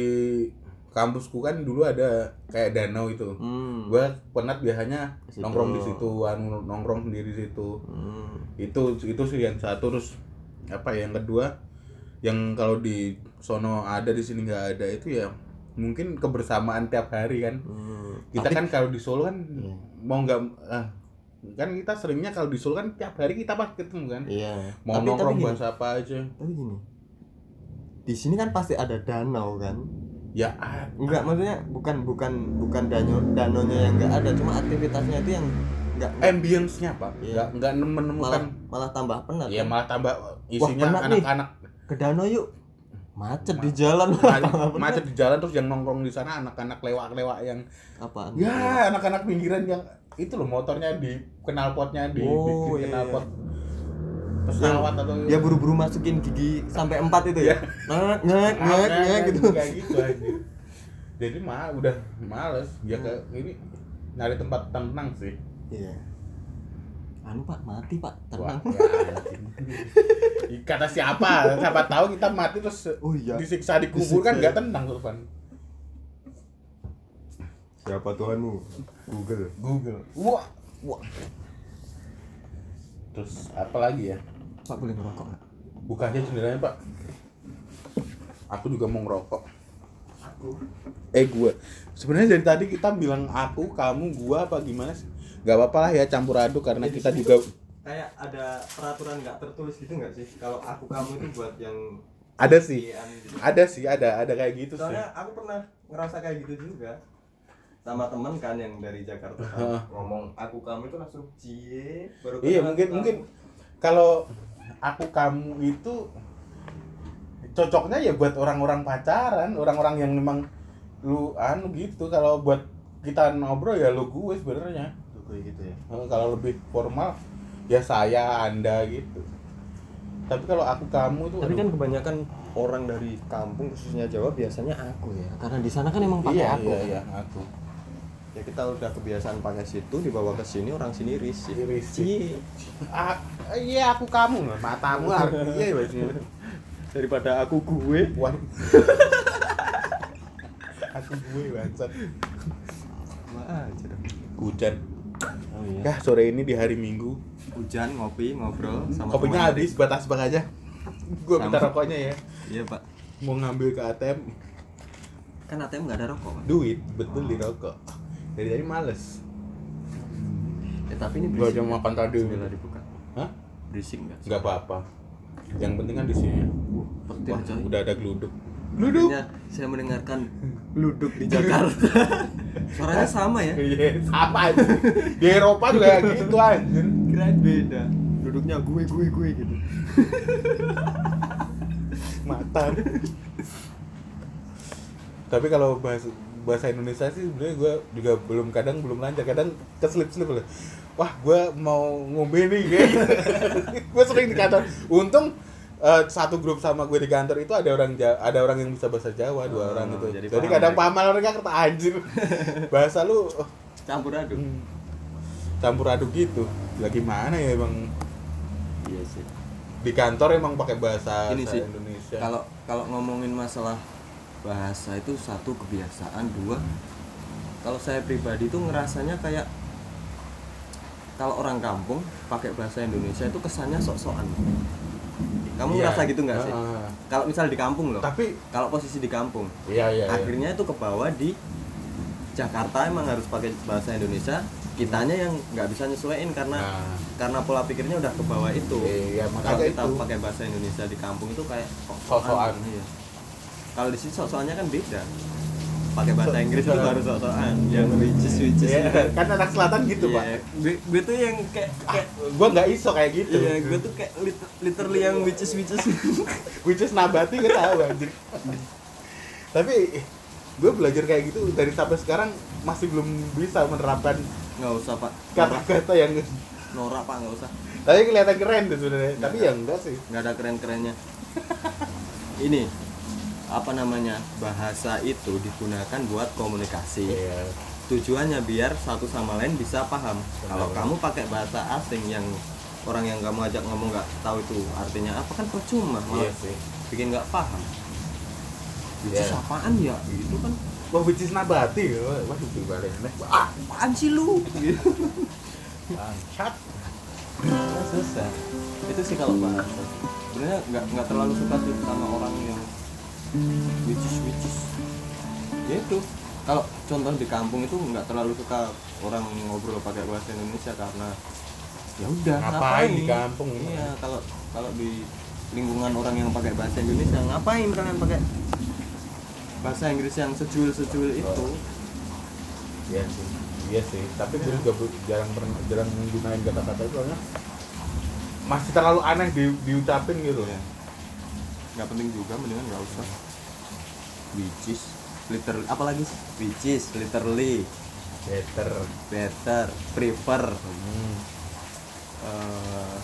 [SPEAKER 1] kampusku kan dulu ada kayak danau itu
[SPEAKER 2] hmm.
[SPEAKER 1] gue penat biasanya
[SPEAKER 2] situ.
[SPEAKER 1] nongkrong di situ anu, nongkrong sendiri di situ
[SPEAKER 2] hmm.
[SPEAKER 1] itu itu sih yang satu terus apa ya, yang kedua yang kalau di sono ada di sini nggak ada itu ya mungkin kebersamaan tiap hari kan
[SPEAKER 2] hmm.
[SPEAKER 1] kita
[SPEAKER 2] Tapi-
[SPEAKER 1] kan kalau di Solo kan
[SPEAKER 2] Iya.
[SPEAKER 1] mau nggak ah, kan kita seringnya kalau di Solo kan tiap hari kita pasti ketemu kan
[SPEAKER 2] Iya.
[SPEAKER 1] mau
[SPEAKER 2] tapi,
[SPEAKER 1] nongkrong
[SPEAKER 2] tapi gini,
[SPEAKER 1] bahas apa aja
[SPEAKER 2] tapi gini. Di sini kan pasti ada danau kan?
[SPEAKER 1] ya ah,
[SPEAKER 2] Enggak, maksudnya bukan bukan bukan danau danonya yang enggak ada, cuma aktivitasnya itu yang enggak
[SPEAKER 1] ambience-nya pak
[SPEAKER 2] Iya.
[SPEAKER 1] nggak nggak
[SPEAKER 2] malah
[SPEAKER 1] menemukan
[SPEAKER 2] malah tambah penat.
[SPEAKER 1] ya
[SPEAKER 2] kan?
[SPEAKER 1] malah tambah isinya anak-anak
[SPEAKER 2] Ke danau yuk. Macet di jalan.
[SPEAKER 1] ma- macet di jalan terus yang nongkrong di sana anak-anak lewak-lewak yang
[SPEAKER 2] Apaan?
[SPEAKER 1] ya anak-anak pinggiran yang itu loh motornya di knalpotnya di
[SPEAKER 2] Oh,
[SPEAKER 1] bikin
[SPEAKER 2] iya.
[SPEAKER 1] knalpot pesawat atau
[SPEAKER 2] Dia buru-buru masukin gigi sampai empat itu ya. Ngek ngek
[SPEAKER 1] Ah,
[SPEAKER 2] ngek
[SPEAKER 1] kayak-
[SPEAKER 2] ngek gitu.
[SPEAKER 1] kayak gitu aja jadi mah udah males ya ke ini nyari tempat tenang sih
[SPEAKER 2] Iya. Anu Pak, mati Pak,
[SPEAKER 1] Wah,
[SPEAKER 2] tenang.
[SPEAKER 1] ya anjing. kata siapa siapa tahu kita mati terus
[SPEAKER 2] Oh iya.
[SPEAKER 1] disiksa di kubur kan nggak tenang tuh kan
[SPEAKER 2] Siapa Tuhanmu? Google.
[SPEAKER 1] Google wah wah terus apa lagi ya
[SPEAKER 2] Pak boleh ngerokok nggak?
[SPEAKER 1] buka aja jendelanya pak aku juga mau ngerokok aku eh gue sebenarnya dari tadi kita bilang aku kamu gua apa gimana sih nggak apa-apa lah ya campur aduk karena
[SPEAKER 2] Jadi
[SPEAKER 1] kita juga
[SPEAKER 2] kayak ada peraturan nggak tertulis gitu nggak sih? Kalau aku kamu itu buat yang
[SPEAKER 1] ada sih.
[SPEAKER 2] Gitu.
[SPEAKER 1] ada sih ada ada kayak gitu sih.
[SPEAKER 2] Soalnya aku pernah ngerasa kayak gitu juga. Sama temen kan yang dari Jakarta kan, ngomong aku kamu itu langsung cie baru
[SPEAKER 1] iya mungkin
[SPEAKER 2] aku
[SPEAKER 1] mungkin. Kalau aku kamu itu cocoknya ya buat orang-orang pacaran orang-orang yang memang lu anu gitu. Kalau buat kita ngobrol ya lu gue sebenarnya
[SPEAKER 2] kayak gitu ya.
[SPEAKER 1] Kalau lebih formal ya saya anda gitu. Tapi kalau aku kamu tuh
[SPEAKER 2] tapi
[SPEAKER 1] aduh,
[SPEAKER 2] kan kebanyakan orang dari kampung khususnya Jawa biasanya aku ya. Karena di sana kan emang pakai
[SPEAKER 1] iya
[SPEAKER 2] aku.
[SPEAKER 1] iya iya aku.
[SPEAKER 2] Ya kita udah kebiasaan pakai situ dibawa ke sini orang sini risih.
[SPEAKER 1] Risih.
[SPEAKER 2] Cie.
[SPEAKER 1] ah, iya aku kamu matamu iya maksudnya
[SPEAKER 2] daripada aku gue.
[SPEAKER 1] Wah. aku gue bangsat. Hujan
[SPEAKER 2] oh iya.
[SPEAKER 1] Ya sore ini di hari minggu.
[SPEAKER 2] Hujan ngopi ngobrol sama
[SPEAKER 1] kopinya
[SPEAKER 2] teman.
[SPEAKER 1] habis batas bang aja. Gue minta rokoknya ya.
[SPEAKER 2] Iya pak.
[SPEAKER 1] Mau ngambil ke ATM
[SPEAKER 2] kan ATM nggak ada rokok Pak.
[SPEAKER 1] duit betul di rokok. Dari tadi males.
[SPEAKER 2] Ya tapi ini
[SPEAKER 1] Gua
[SPEAKER 2] berisik
[SPEAKER 1] aja
[SPEAKER 2] nggak?
[SPEAKER 1] makan tadi.
[SPEAKER 2] Jendela dibuka.
[SPEAKER 1] Hah?
[SPEAKER 2] berisik nggak?
[SPEAKER 1] Nggak apa-apa. Yang penting kan di sini.
[SPEAKER 2] Wah,
[SPEAKER 1] udah ada geluduk
[SPEAKER 2] Akhirnya saya mendengarkan luduk di Jakarta suaranya sama ya
[SPEAKER 1] Iya, sama aja. Di Eropa juga gitu anjir.
[SPEAKER 2] kirain beda duduknya gue gue gue gitu
[SPEAKER 1] Matan. Tapi kalau bahasa bahasa Indonesia sih sebenarnya gue juga belum kadang belum lancar kadang keselip-selip loh. Wah, gue mau ngombe nih kayak gue sering di kantor. Untung eh, satu grup sama gue di kantor itu ada orang Ja- ada orang yang bisa bahasa Jawa dua
[SPEAKER 2] Oh,
[SPEAKER 1] orang itu.
[SPEAKER 2] jadi
[SPEAKER 1] jadi,
[SPEAKER 2] paham
[SPEAKER 1] kadang
[SPEAKER 2] mereka.
[SPEAKER 1] paham mereka kata anjir. Bahasa lu oh,
[SPEAKER 2] campur aduk.
[SPEAKER 1] Hmm, campur aduk gitu. Lagi mana ya emang?
[SPEAKER 2] Iya sih.
[SPEAKER 1] Di kantor emang pakai bahasa
[SPEAKER 2] Ini sih,
[SPEAKER 1] Indonesia.
[SPEAKER 2] kalau kalau ngomongin masalah bahasa itu satu kebiasaan dua. Kalau saya pribadi itu ngerasanya kayak kalau orang kampung pakai bahasa Indonesia itu kesannya sok-sokan kamu
[SPEAKER 1] Iya.
[SPEAKER 2] ngerasa gitu nggak sih
[SPEAKER 1] Ah,
[SPEAKER 2] kalau misal di kampung loh
[SPEAKER 1] tapi
[SPEAKER 2] kalau posisi di kampung
[SPEAKER 1] iya iya, iya.
[SPEAKER 2] akhirnya itu ke bawah di Jakarta emang harus pakai bahasa Indonesia kitanya yang nggak bisa nyesuaiin karena
[SPEAKER 1] Nah.
[SPEAKER 2] karena pola pikirnya udah ke bawah itu
[SPEAKER 1] Iya,
[SPEAKER 2] kalau
[SPEAKER 1] makanya
[SPEAKER 2] kita
[SPEAKER 1] itu.
[SPEAKER 2] pakai bahasa Indonesia di kampung itu kayak
[SPEAKER 1] Sok-sokan.
[SPEAKER 2] iya. kalau di sini sok-sokannya kan beda pakai bahasa Inggris itu
[SPEAKER 1] Sok-sokan.
[SPEAKER 2] baru sok-sokan. Yang is which is
[SPEAKER 1] Iya, kan. anak selatan gitu
[SPEAKER 2] Iya,
[SPEAKER 1] pak
[SPEAKER 2] gue, gue tuh yang kayak, kayak
[SPEAKER 1] gue nggak iso kayak gitu.
[SPEAKER 2] Iya gue tuh kayak lit- literally yang is which is
[SPEAKER 1] nabati gue tahu anjir tapi gue belajar kayak gitu dari sampai sekarang masih belum bisa menerapkan
[SPEAKER 2] nggak usah pak.
[SPEAKER 1] kata-kata yang
[SPEAKER 2] norak pak nggak usah.
[SPEAKER 1] Tapi kelihatan keren tuh sebenarnya. Tapi ya enggak sih.
[SPEAKER 2] Nggak ada keren-kerennya. Ini apa namanya bahasa itu digunakan buat komunikasi.
[SPEAKER 1] Iya.
[SPEAKER 2] Tujuannya biar satu sama lain bisa paham. Kalau
[SPEAKER 1] Benar.
[SPEAKER 2] kamu pakai bahasa asing yang orang yang kamu ajak ngomong nggak tahu itu artinya apa kan percuma
[SPEAKER 1] iya
[SPEAKER 2] malah
[SPEAKER 1] sih.
[SPEAKER 2] bikin nggak paham.
[SPEAKER 1] Iya.
[SPEAKER 2] itu apaan ya? Gitu kan.
[SPEAKER 1] Wah which nabati wah wah itu balik. Ah
[SPEAKER 2] apaan sih lu?
[SPEAKER 1] Bangsat.
[SPEAKER 2] Susah itu sih kalau bahasa. Sebenarnya nggak nggak terlalu suka sih sama orang yang which is which is. Ya itu. Kalau contoh di kampung itu nggak terlalu suka orang ngobrol pakai bahasa Indonesia karena ya udah
[SPEAKER 1] Ngapain di kampung?
[SPEAKER 2] iya kalau kalau di lingkungan orang yang pakai bahasa Indonesia ngapain kalian pakai bahasa Inggris yang sejuil sejuil itu?
[SPEAKER 1] Iya sih iya sih. Tapi gue juga jarang pernah jarang gunain kata-kata itu soalnya masih terlalu aneh di, diucapin gitu.
[SPEAKER 2] Iya. Nggak penting juga mendingan nggak usah. Which is? Literally apalagi sih? which is? Literally.
[SPEAKER 1] Better.
[SPEAKER 2] Better. Prefer.
[SPEAKER 1] Hmm.
[SPEAKER 2] uh,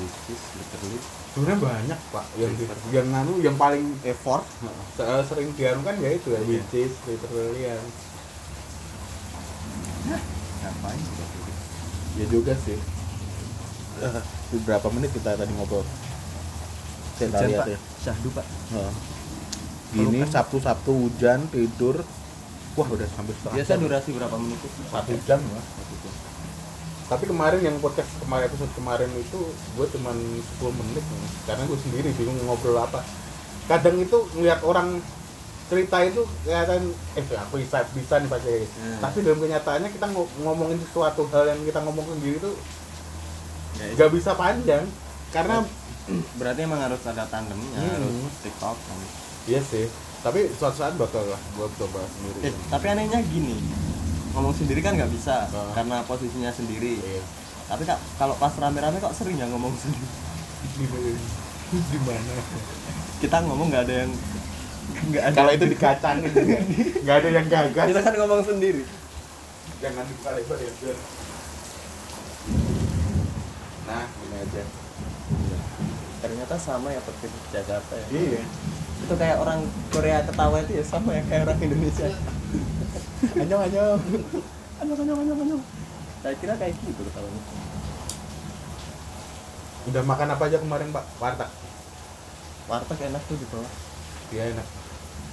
[SPEAKER 2] which is literally?
[SPEAKER 1] Sebenarnya banyak pak. Yang di, yang nganu yang paling
[SPEAKER 2] effort
[SPEAKER 1] se- sering dianukan ya itu ya
[SPEAKER 2] Iya.
[SPEAKER 1] which is literally yang
[SPEAKER 2] ngapain
[SPEAKER 1] ya juga sih. Eh, berapa menit kita tadi ngobrol
[SPEAKER 2] hujan
[SPEAKER 1] lihat
[SPEAKER 2] pak.
[SPEAKER 1] Ya
[SPEAKER 2] syahdu pak.
[SPEAKER 1] Heeh. gini sabtu sabtu hujan tidur. Wah udah hampir setengah
[SPEAKER 2] biasa durasi berapa menit itu
[SPEAKER 1] satu jam lah tapi kemarin yang podcast kemarin episode kemarin itu gue cuman 10 menit nih. karena gue sendiri bingung ngobrol apa. Kadang itu ngeliat orang cerita itu kelihatan eh aku bisa bisa nih pakai
[SPEAKER 2] Hmm.
[SPEAKER 1] tapi dalam kenyataannya kita ngo- ngomongin sesuatu hal yang kita ngomong sendiri itu
[SPEAKER 2] Ya, itu.
[SPEAKER 1] nggak bisa panjang. Karena
[SPEAKER 2] berarti emang harus ada tandemnya
[SPEAKER 1] Hmm.
[SPEAKER 2] harus tiktok kan.
[SPEAKER 1] iya sih. Tapi suatu saat bakal lah gue coba sendiri.
[SPEAKER 2] Eh, tapi anehnya gini ngomong sendiri kan nggak bisa
[SPEAKER 1] Ah.
[SPEAKER 2] karena posisinya sendiri.
[SPEAKER 1] Iya.
[SPEAKER 2] tapi kak kalau pas rame-rame kok sering ya ngomong sendiri?
[SPEAKER 1] Di mana
[SPEAKER 2] kita ngomong nggak ada yang nggak ada
[SPEAKER 1] kalau itu dikacangin nggak ada yang gagal
[SPEAKER 2] kita kan ngomong sendiri.
[SPEAKER 1] Jangan dibuka lebar ya biar nah ini aja
[SPEAKER 2] ternyata sama ya seperti di Jakarta ya.
[SPEAKER 1] Iya.
[SPEAKER 2] Itu kayak orang Korea ketawa itu ya sama ya kayak orang Indonesia.
[SPEAKER 1] Anyong anyong.
[SPEAKER 2] Anyong anyong anyong anyong. Saya kira kayak gitu ketawanya
[SPEAKER 1] udah makan apa aja kemarin pak? Warteg.
[SPEAKER 2] Warteg enak tuh di bawah.
[SPEAKER 1] Iya enak.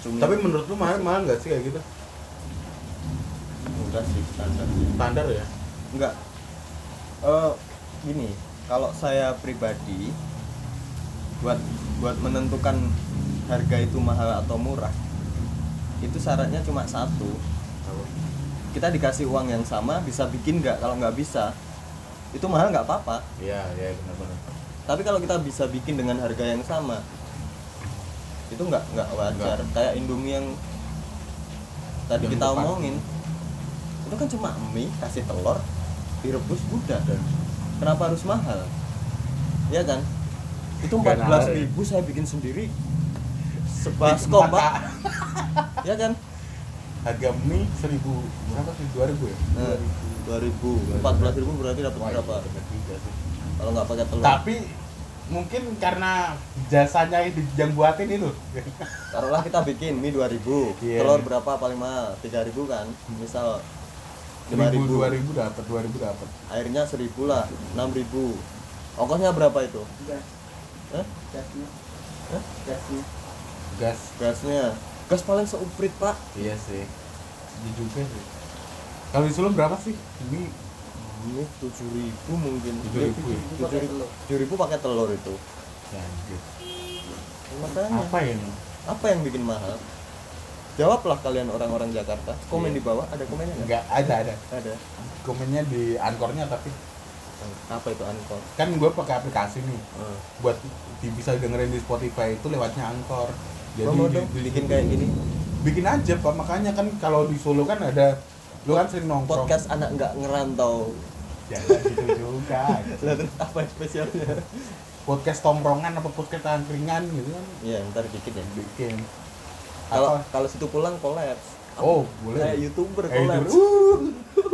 [SPEAKER 2] Cumi.
[SPEAKER 1] Tapi menurut lu mahal mahal nggak sih kayak gitu?
[SPEAKER 2] Enggak sih standar
[SPEAKER 1] standar ya?
[SPEAKER 2] Enggak. Eh gini kalau saya pribadi buat buat menentukan harga itu mahal atau murah itu syaratnya cuma satu. Kita dikasih uang yang sama bisa bikin nggak? Kalau nggak bisa itu mahal nggak apa-apa.
[SPEAKER 1] Iya iya benar-benar.
[SPEAKER 2] Tapi kalau kita bisa bikin dengan harga yang sama itu nggak nggak wajar. Kayak Indomie yang tadi
[SPEAKER 1] Yang
[SPEAKER 2] kita
[SPEAKER 1] depan.
[SPEAKER 2] omongin itu kan cuma mie kasih telur direbus udah. Kenapa harus mahal? Ya kan itu
[SPEAKER 1] Nggak
[SPEAKER 2] empat belas
[SPEAKER 1] nalar ya.
[SPEAKER 2] ribu saya bikin sendiri.
[SPEAKER 1] Sepas
[SPEAKER 2] baskom pak. ya kan?
[SPEAKER 1] Harga mie seribu berapa sih? Dua ribu ya?
[SPEAKER 2] Dua ribu. Empat belas ribu. Berarti dapat berapa?
[SPEAKER 1] iya, tiga
[SPEAKER 2] kalau nggak pakai telur.
[SPEAKER 1] Tapi mungkin karena jasanya yang, buatin itu.
[SPEAKER 2] Taruhlah kita bikin mie 2000
[SPEAKER 1] Iya.
[SPEAKER 2] telur berapa? Paling mahal. 3000 kan misal.
[SPEAKER 1] 5000
[SPEAKER 2] 5000
[SPEAKER 1] 2000 dapat 2000 dapat.
[SPEAKER 2] Airnya 1000 lah 6000 ongkosnya berapa itu Hah?
[SPEAKER 3] gasnya.
[SPEAKER 2] Hah?
[SPEAKER 3] gasnya.
[SPEAKER 1] Gas.
[SPEAKER 2] Gasnya. Gas paling seuprit pak.
[SPEAKER 1] Iya sih. Iya juga sih. Kalau di Solo berapa sih? Ini
[SPEAKER 2] ini 7000 mungkin.
[SPEAKER 1] 7.000 ya?
[SPEAKER 3] pakai telur.
[SPEAKER 2] 7000 pakai telur itu.
[SPEAKER 1] Ya, anjir.
[SPEAKER 2] makanya.
[SPEAKER 1] Apa ini
[SPEAKER 2] apa yang bikin mahal? Jawablah kalian orang-orang Jakarta. Komen di bawah. Ada komennya nggak?
[SPEAKER 1] Enggak ada ada.
[SPEAKER 2] Ada.
[SPEAKER 1] Komennya di ankornya tapi
[SPEAKER 2] apa itu angkor
[SPEAKER 1] kan gue pakai aplikasi nih.
[SPEAKER 2] Hmm.
[SPEAKER 1] buat di, bisa dengerin di Spotify itu lewatnya angkor jadi
[SPEAKER 2] mau
[SPEAKER 1] di-
[SPEAKER 2] dong
[SPEAKER 1] di-
[SPEAKER 2] bikin kayak gini.
[SPEAKER 1] Bikin aja pak. Makanya kan kalau di Solo kan ada lu kan sering nongkrong.
[SPEAKER 2] Podcast anak nggak ngerantau.
[SPEAKER 1] Jangan gitu juga.
[SPEAKER 2] Terus apa spesialnya?
[SPEAKER 1] Podcast tongkrongan apa podcast angkringan gitu kan.
[SPEAKER 2] Ya ntar dikit ya.
[SPEAKER 1] Bikin.
[SPEAKER 2] Kalau kalau situ pulang kolaps.
[SPEAKER 1] Oh boleh.
[SPEAKER 2] Kayak youtuber
[SPEAKER 1] Eh,
[SPEAKER 2] kolaps.
[SPEAKER 1] Uh,
[SPEAKER 2] eh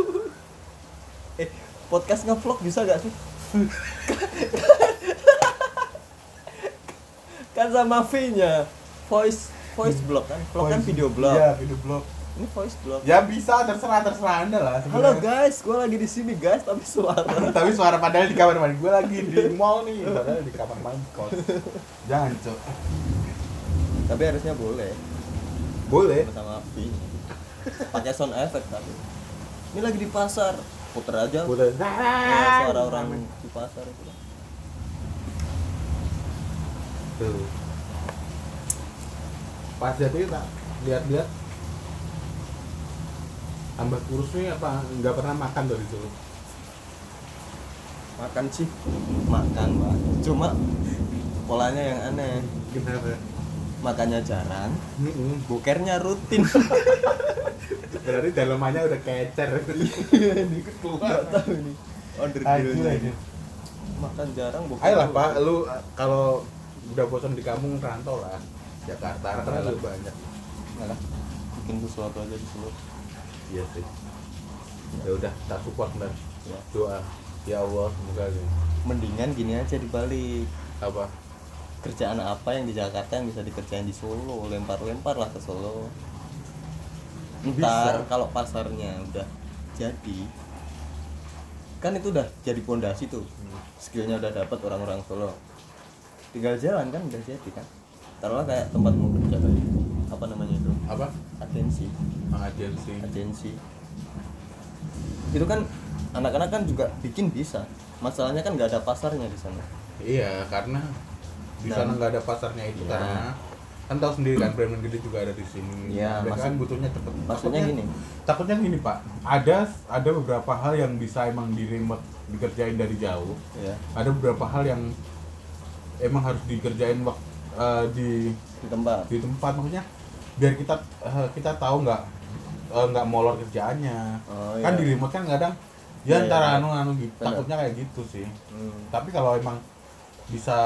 [SPEAKER 2] podcast ngevlog bisa gak sih? Kan sama V nya voice voice blog kan? Vlog kan
[SPEAKER 1] voice-
[SPEAKER 2] video blog
[SPEAKER 1] iya video blog
[SPEAKER 2] ini voice blog
[SPEAKER 1] ya bisa terserah terserah anda lah
[SPEAKER 2] halo
[SPEAKER 1] sebenarnya.
[SPEAKER 2] guys. Gue lagi di sini guys tapi suara.
[SPEAKER 1] Tapi suara padahal di kamar mandi. Gue lagi di mall nih. Padahal di kamar mandi kos. Jangan cok.
[SPEAKER 2] Tapi harusnya boleh.
[SPEAKER 1] Boleh.
[SPEAKER 2] Bersama V. Pakai sound effect tapi. Ini lagi di pasar puter aja.
[SPEAKER 1] Boleh
[SPEAKER 2] Ya, suara orang di pasar itu.
[SPEAKER 1] Tuh. Pas jadi tak lihat-lihat. Tambah kurus nih apa? Nggak pernah makan dari dulu
[SPEAKER 2] makan sih. Makan pak. Cuma polanya yang aneh.
[SPEAKER 1] Kenapa
[SPEAKER 2] makannya jarang.
[SPEAKER 1] Mm-mm.
[SPEAKER 2] bokernya rutin.
[SPEAKER 1] Berarti dalamannya udah kecer. Dikit keluar.
[SPEAKER 2] Nggak tahu nih order
[SPEAKER 1] aduh.
[SPEAKER 2] makan jarang boker
[SPEAKER 1] ayolah pak. Lu uh, kalau udah bosan di kampung rantau lah. Jakarta kan juga banyak.
[SPEAKER 2] Nggak lah. Bikin sesuatu aja di sini
[SPEAKER 1] iya sih. Ya udah tak support dan
[SPEAKER 2] ya.
[SPEAKER 1] doa. Ya Allah semoga
[SPEAKER 2] mendingan gini aja dibalik.
[SPEAKER 1] Apa
[SPEAKER 2] kerjaan apa yang di Jakarta yang bisa dikerjain di Solo? Lempar-lempar lah ke Solo. Ntar kalau pasarnya udah jadi kan itu udah jadi pondasi tuh. Skillnya udah dapat orang-orang Solo. Tinggal jalan kan udah jadi kan. Taruhlah kayak tempat mau kerja tadi. Apa namanya itu?
[SPEAKER 1] Apa?
[SPEAKER 2] Agensi.
[SPEAKER 1] Agensi.
[SPEAKER 2] Agensi. Itu kan anak-anak kan juga bikin bisa. Masalahnya kan nggak ada pasarnya di sana.
[SPEAKER 1] Iya karena di sana nggak ada pasarnya itu
[SPEAKER 2] Iya.
[SPEAKER 1] karena kan tahu sendiri kan brand gede juga ada di sini.
[SPEAKER 2] Iya, maksud-
[SPEAKER 1] kan butuhnya cepet.
[SPEAKER 2] maksudnya
[SPEAKER 1] Takutnya-
[SPEAKER 2] gini.
[SPEAKER 1] takutnya gini pak. Ada ada beberapa hal yang bisa emang di remote dikerjain dari jauh.
[SPEAKER 2] Ya
[SPEAKER 1] ada beberapa hal yang emang harus dikerjain waktu di
[SPEAKER 2] di tempat.
[SPEAKER 1] di tempat. Maksudnya biar kita eh, kita tahu nggak eh, nggak molor kerjaannya.
[SPEAKER 2] Oh,
[SPEAKER 1] kan
[SPEAKER 2] iya.
[SPEAKER 1] di remote kan kadang
[SPEAKER 2] Iya,
[SPEAKER 1] ya antara
[SPEAKER 2] iya.
[SPEAKER 1] anu anu gitu takutnya kayak gitu sih.
[SPEAKER 2] Hmm.
[SPEAKER 1] tapi kalau emang bisa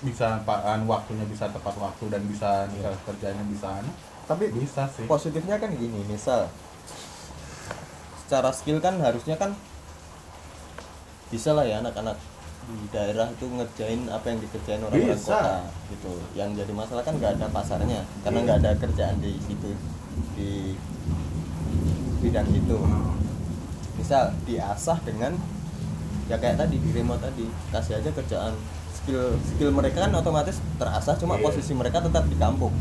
[SPEAKER 1] bisa apaan waktunya bisa tepat waktu dan bisa
[SPEAKER 2] Iya.
[SPEAKER 1] kerjanya bisa anu
[SPEAKER 2] tapi
[SPEAKER 1] bisa sih
[SPEAKER 2] positifnya kan gini misal secara skill kan harusnya kan bisa lah ya anak-anak di daerah itu ngerjain apa yang dikerjain orang-orang kota gitu yang jadi masalah kan nggak ada pasarnya karena
[SPEAKER 1] Iya.
[SPEAKER 2] nggak ada kerjaan di situ di bidang itu misal diasah dengan ya kayak tadi di remote tadi kasih aja kerjaan skill skill mereka kan otomatis terasah cuma
[SPEAKER 1] Iya.
[SPEAKER 2] posisi mereka tetap di kampung.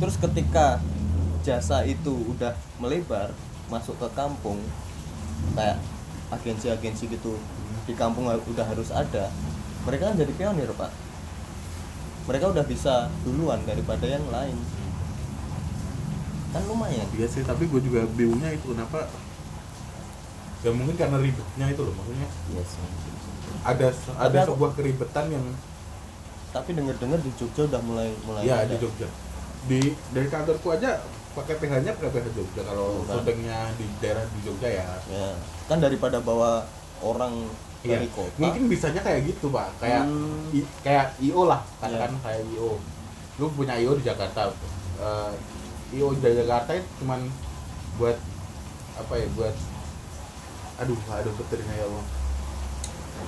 [SPEAKER 2] Terus ketika jasa itu udah melebar masuk ke kampung kayak agensi-agensi gitu di kampung udah harus ada mereka kan jadi pionir pak. Mereka udah bisa duluan daripada yang lain. Kan lumayan.
[SPEAKER 1] Iya sih tapi gue juga bingungnya itu kenapa? Ya mungkin karena ribetnya itu loh maksudnya.
[SPEAKER 2] Iya sih
[SPEAKER 1] ada ada sebuah keribetan yang
[SPEAKER 2] tapi denger-denger di Jogja udah mulai mulai
[SPEAKER 1] ya
[SPEAKER 2] ada.
[SPEAKER 1] di Jogja. Di dari kantorku aja pakai PH-nya pakai PH Jogja. Kalau syutingnya di daerah di Jogja ya.
[SPEAKER 2] Ya. Kan daripada bawa orang
[SPEAKER 1] Iya.
[SPEAKER 2] dari kota.
[SPEAKER 1] Mungkin bisanya kayak gitu pak. Kayak
[SPEAKER 2] Hmm.
[SPEAKER 1] i- kayak IO lah katakan
[SPEAKER 2] Iya.
[SPEAKER 1] kayak IO lu punya IO di Jakarta. Eh, IO di Jakarta itu cuman buat apa ya buat aduh aduh petirnya ya Allah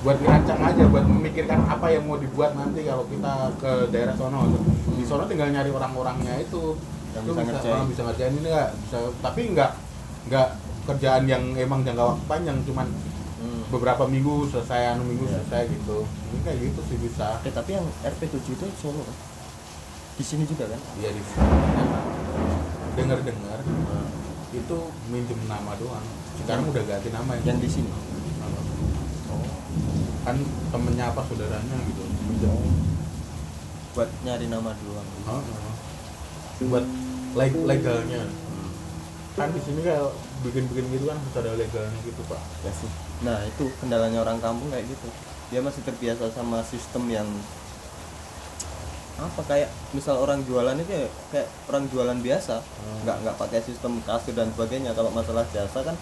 [SPEAKER 1] buat ngerancang aja buat memikirkan apa yang mau dibuat nanti kalau kita ke daerah sono di sono tinggal nyari orang-orangnya itu
[SPEAKER 2] Yang
[SPEAKER 1] Itu
[SPEAKER 2] bisa ngerjain.
[SPEAKER 1] ah, bisa ngerjain ini nggak bisa tapi nggak nggak kerjaan yang emang jangka waktu panjang cuman
[SPEAKER 2] Hmm.
[SPEAKER 1] beberapa minggu selesai anu minggu
[SPEAKER 2] Iya.
[SPEAKER 1] selesai gitu ini kayak gitu sih bisa
[SPEAKER 2] Eh, tapi yang RP7 itu Solo kan? Di sini juga kan?
[SPEAKER 1] Iya di dengar dengar itu minjem nama doang sekarang udah ganti nama
[SPEAKER 2] Yang di sini.
[SPEAKER 1] Kan temennya apa saudaranya gitu minjem
[SPEAKER 2] Buat nyari nama doang.
[SPEAKER 1] Heeh. buat leg- legalnya kan di sini kayak bikin-bikin gitu kan harus ada legalnya gitu pak
[SPEAKER 2] Ya sih. Nah, itu kendalanya orang kampung kayak gitu. Dia masih terbiasa sama sistem yang apa kayak misal orang jualan itu ya kayak orang jualan biasa nggak nggak pakai sistem kasir dan sebagainya kalau masalah jasa kan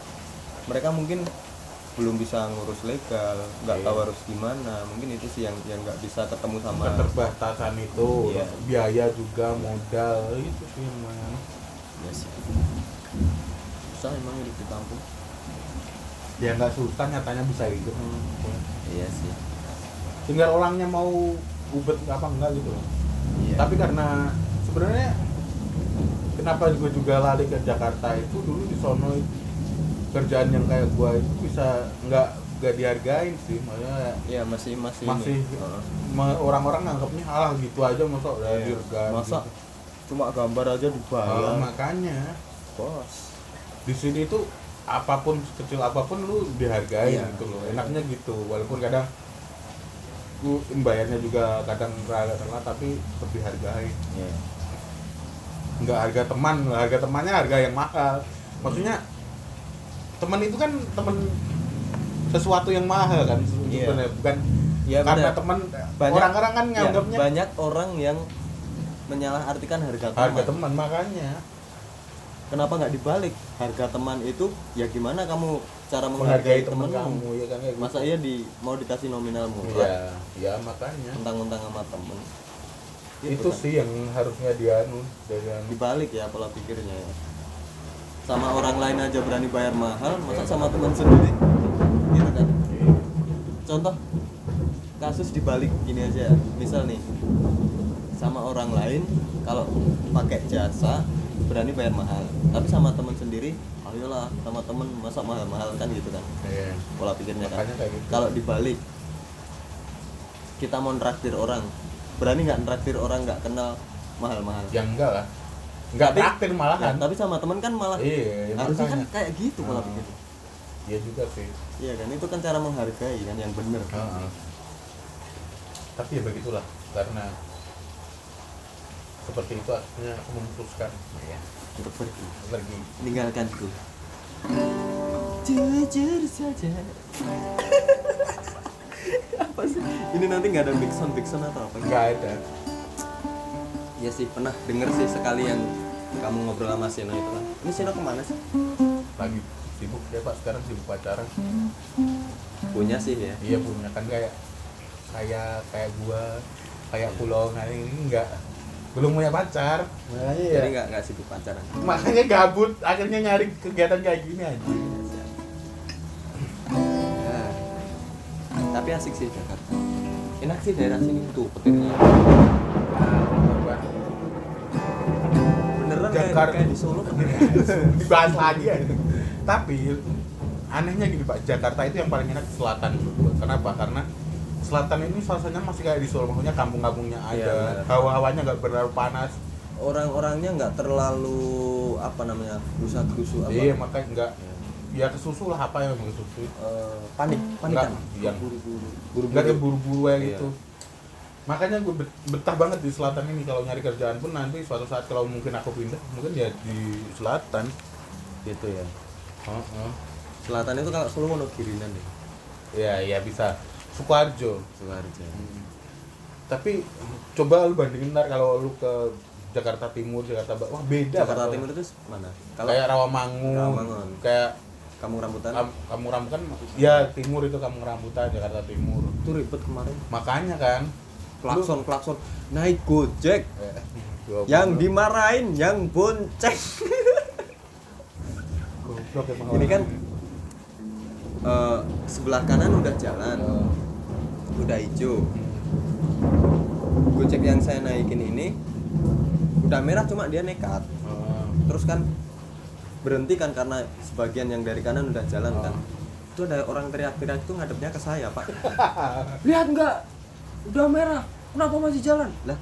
[SPEAKER 2] mereka mungkin belum bisa ngurus legal nggak
[SPEAKER 1] Iya.
[SPEAKER 2] tahu harus gimana. Mungkin itu sih yang yang nggak bisa ketemu sama
[SPEAKER 1] keterbatasan itu
[SPEAKER 2] Iya.
[SPEAKER 1] biaya juga modal itu sih lumayan.
[SPEAKER 2] Ya sih. Susah emang hidup di kampung.
[SPEAKER 1] Ya nggak susah nyatanya bisa hidup.
[SPEAKER 2] Iya sih.
[SPEAKER 1] Tinggal orangnya mau ubet apa enggak gitu loh.
[SPEAKER 2] Iya.
[SPEAKER 1] Tapi karena sebenarnya kenapa gue juga lari ke Jakarta itu dulu di sono itu, kerjaan yang kayak gue itu bisa nggak nggak dihargain sih makanya
[SPEAKER 2] iya masih masih
[SPEAKER 1] masih orang-orang nganggapnya alah gitu aja masa udah
[SPEAKER 2] Iya.
[SPEAKER 1] dihargain
[SPEAKER 2] masa
[SPEAKER 1] gitu.
[SPEAKER 2] cuma gambar aja
[SPEAKER 1] Oh,
[SPEAKER 2] dibayar
[SPEAKER 1] makanya
[SPEAKER 2] bos
[SPEAKER 1] di sini tuh apa pun kecil apa pun lu dihargain
[SPEAKER 2] Iya.
[SPEAKER 1] gitu loh enaknya gitu walaupun kadang lu bayarnya juga kadang rada telat tapi tetap dihargain
[SPEAKER 2] Iya.
[SPEAKER 1] nggak harga teman harga temannya harga yang mahal maksudnya teman itu kan teman sesuatu yang mahal kan
[SPEAKER 2] Iya.
[SPEAKER 1] sebenarnya bukan
[SPEAKER 2] Iya,
[SPEAKER 1] karena teman
[SPEAKER 2] Banyak-
[SPEAKER 1] orang-orang kan
[SPEAKER 2] Ya,
[SPEAKER 1] nganggapnya
[SPEAKER 2] banyak orang yang menyalahartikan harga teman.
[SPEAKER 1] harga teman makanya
[SPEAKER 2] Kenapa nggak dibalik? Harga teman itu ya gimana kamu cara
[SPEAKER 1] menghargai
[SPEAKER 2] menghargai
[SPEAKER 1] teman kamu ya kan kayak
[SPEAKER 2] Masa iya di mau dikasih nominal
[SPEAKER 1] gitu.
[SPEAKER 2] murah,
[SPEAKER 1] ya ya makanya
[SPEAKER 2] mentang-mentang sama temen. Gitu
[SPEAKER 1] itu
[SPEAKER 2] kan.
[SPEAKER 1] sih yang harusnya dianu anu.
[SPEAKER 2] dibalik ya pola pikirnya ya. Sama orang lain aja berani bayar mahal, masa sama teman sendiri? Gitu kan. Contoh kasus dibalik gini aja, misal nih sama orang lain kalau pakai jasa berani bayar mahal, tapi sama teman sendiri, ayolah sama temen masa mahal-mahal kan gitu kan
[SPEAKER 1] Iya.
[SPEAKER 2] pola pikirnya kan.
[SPEAKER 1] Gitu.
[SPEAKER 2] Kalau dibalik kita mau traktir orang, berani nggak traktir orang nggak kenal mahal-mahal?
[SPEAKER 1] ya enggak lah enggak
[SPEAKER 2] Tapi-
[SPEAKER 1] traktir
[SPEAKER 2] Ya,
[SPEAKER 1] malahan
[SPEAKER 2] tapi sama temen kan malah
[SPEAKER 1] iya
[SPEAKER 2] harusnya kan kayak gitu pola
[SPEAKER 1] Ah.
[SPEAKER 2] pikir.
[SPEAKER 1] iya juga sih
[SPEAKER 2] Iya kan itu kan cara menghargai kan yang bener.
[SPEAKER 1] Heeh. tapi ya begitulah karena seperti itu akhirnya aku memutuskan ya,
[SPEAKER 2] Untuk pergi,
[SPEAKER 1] pergi
[SPEAKER 2] meninggalkanku. Jujur saja. apa sih? Ini nanti nggak ada big sound, big sound atau apa?
[SPEAKER 1] enggak ada
[SPEAKER 2] Iya sih pernah denger sih sekali yang kamu ngobrol sama Sino itu kan. Ini Sino ke mana sih?
[SPEAKER 1] lagi sibuk ya pak sekarang sibuk pacaran
[SPEAKER 2] Punya sih ya.
[SPEAKER 1] iya punya kan kayak kayak kayak gua kayak pulau nah ini enggak belum punya pacar makanya ya
[SPEAKER 2] Jadi nggak nggak sibuk pacaran.
[SPEAKER 1] makanya gabut akhirnya nyari kegiatan kayak gini aja
[SPEAKER 2] Ya. Tapi asik sih Jakarta. Enak sih daerah sini tuh petirnya.
[SPEAKER 1] Jakarta.
[SPEAKER 2] kayak di Solo kan?
[SPEAKER 1] dibahas lagi ya tapi anehnya gini pak Jakarta itu yang paling enak di selatan menurut kenapa karena selatan ini suasananya masih kayak di Solo maksudnya kampung-kampungnya
[SPEAKER 2] Iya,
[SPEAKER 1] ada
[SPEAKER 2] benar.
[SPEAKER 1] hawa-hawanya nggak terlalu panas
[SPEAKER 2] Orang-orangnya nggak terlalu apa namanya rusak rusuh apa?
[SPEAKER 1] iya makanya nggak ya kesusu lah apa yang kesusu
[SPEAKER 2] Eh, panik, panik kan?
[SPEAKER 1] Nggak, yang-
[SPEAKER 2] buru-buru.
[SPEAKER 1] buru-buru kayak
[SPEAKER 2] Iya.
[SPEAKER 1] gitu makanya gue betah banget di selatan ini kalau nyari kerjaan pun nanti suatu saat kalau mungkin aku pindah mungkin ya di selatan
[SPEAKER 2] Gitu ya.
[SPEAKER 1] Heeh.
[SPEAKER 2] Selatan itu kalau Solo Wonogirinan deh.
[SPEAKER 1] ya ya bisa Sukoharjo
[SPEAKER 2] Sukoharjo.
[SPEAKER 1] tapi coba lu bandingin ntar kalau lu ke Jakarta Timur Jakarta Barat wah beda
[SPEAKER 2] Jakarta
[SPEAKER 1] Pak.
[SPEAKER 2] Timur itu mana? Kalau
[SPEAKER 1] kayak Rawamangun,
[SPEAKER 2] Rawamangun.
[SPEAKER 1] kayak
[SPEAKER 2] kamu rambutan
[SPEAKER 1] Kam- kamu rambutan ya timur itu kamu rambutan Jakarta Timur
[SPEAKER 2] itu ribet kemarin.
[SPEAKER 1] makanya kan
[SPEAKER 2] Klakson klakson naik Gojek. Yang dimarahin yang bonceng. Ini kan eh, sebelah kanan udah jalan.
[SPEAKER 1] Oh.
[SPEAKER 2] udah hijau. Gojek yang saya naikin ini udah merah cuma dia nekat.
[SPEAKER 1] Oh.
[SPEAKER 2] terus kan berhenti kan karena sebagian yang dari kanan udah jalan kan. Itu ada orang teriak-teriak itu ngadepnya ke saya pak. Lihat nggak udah merah. Kenapa masih jalan? Lah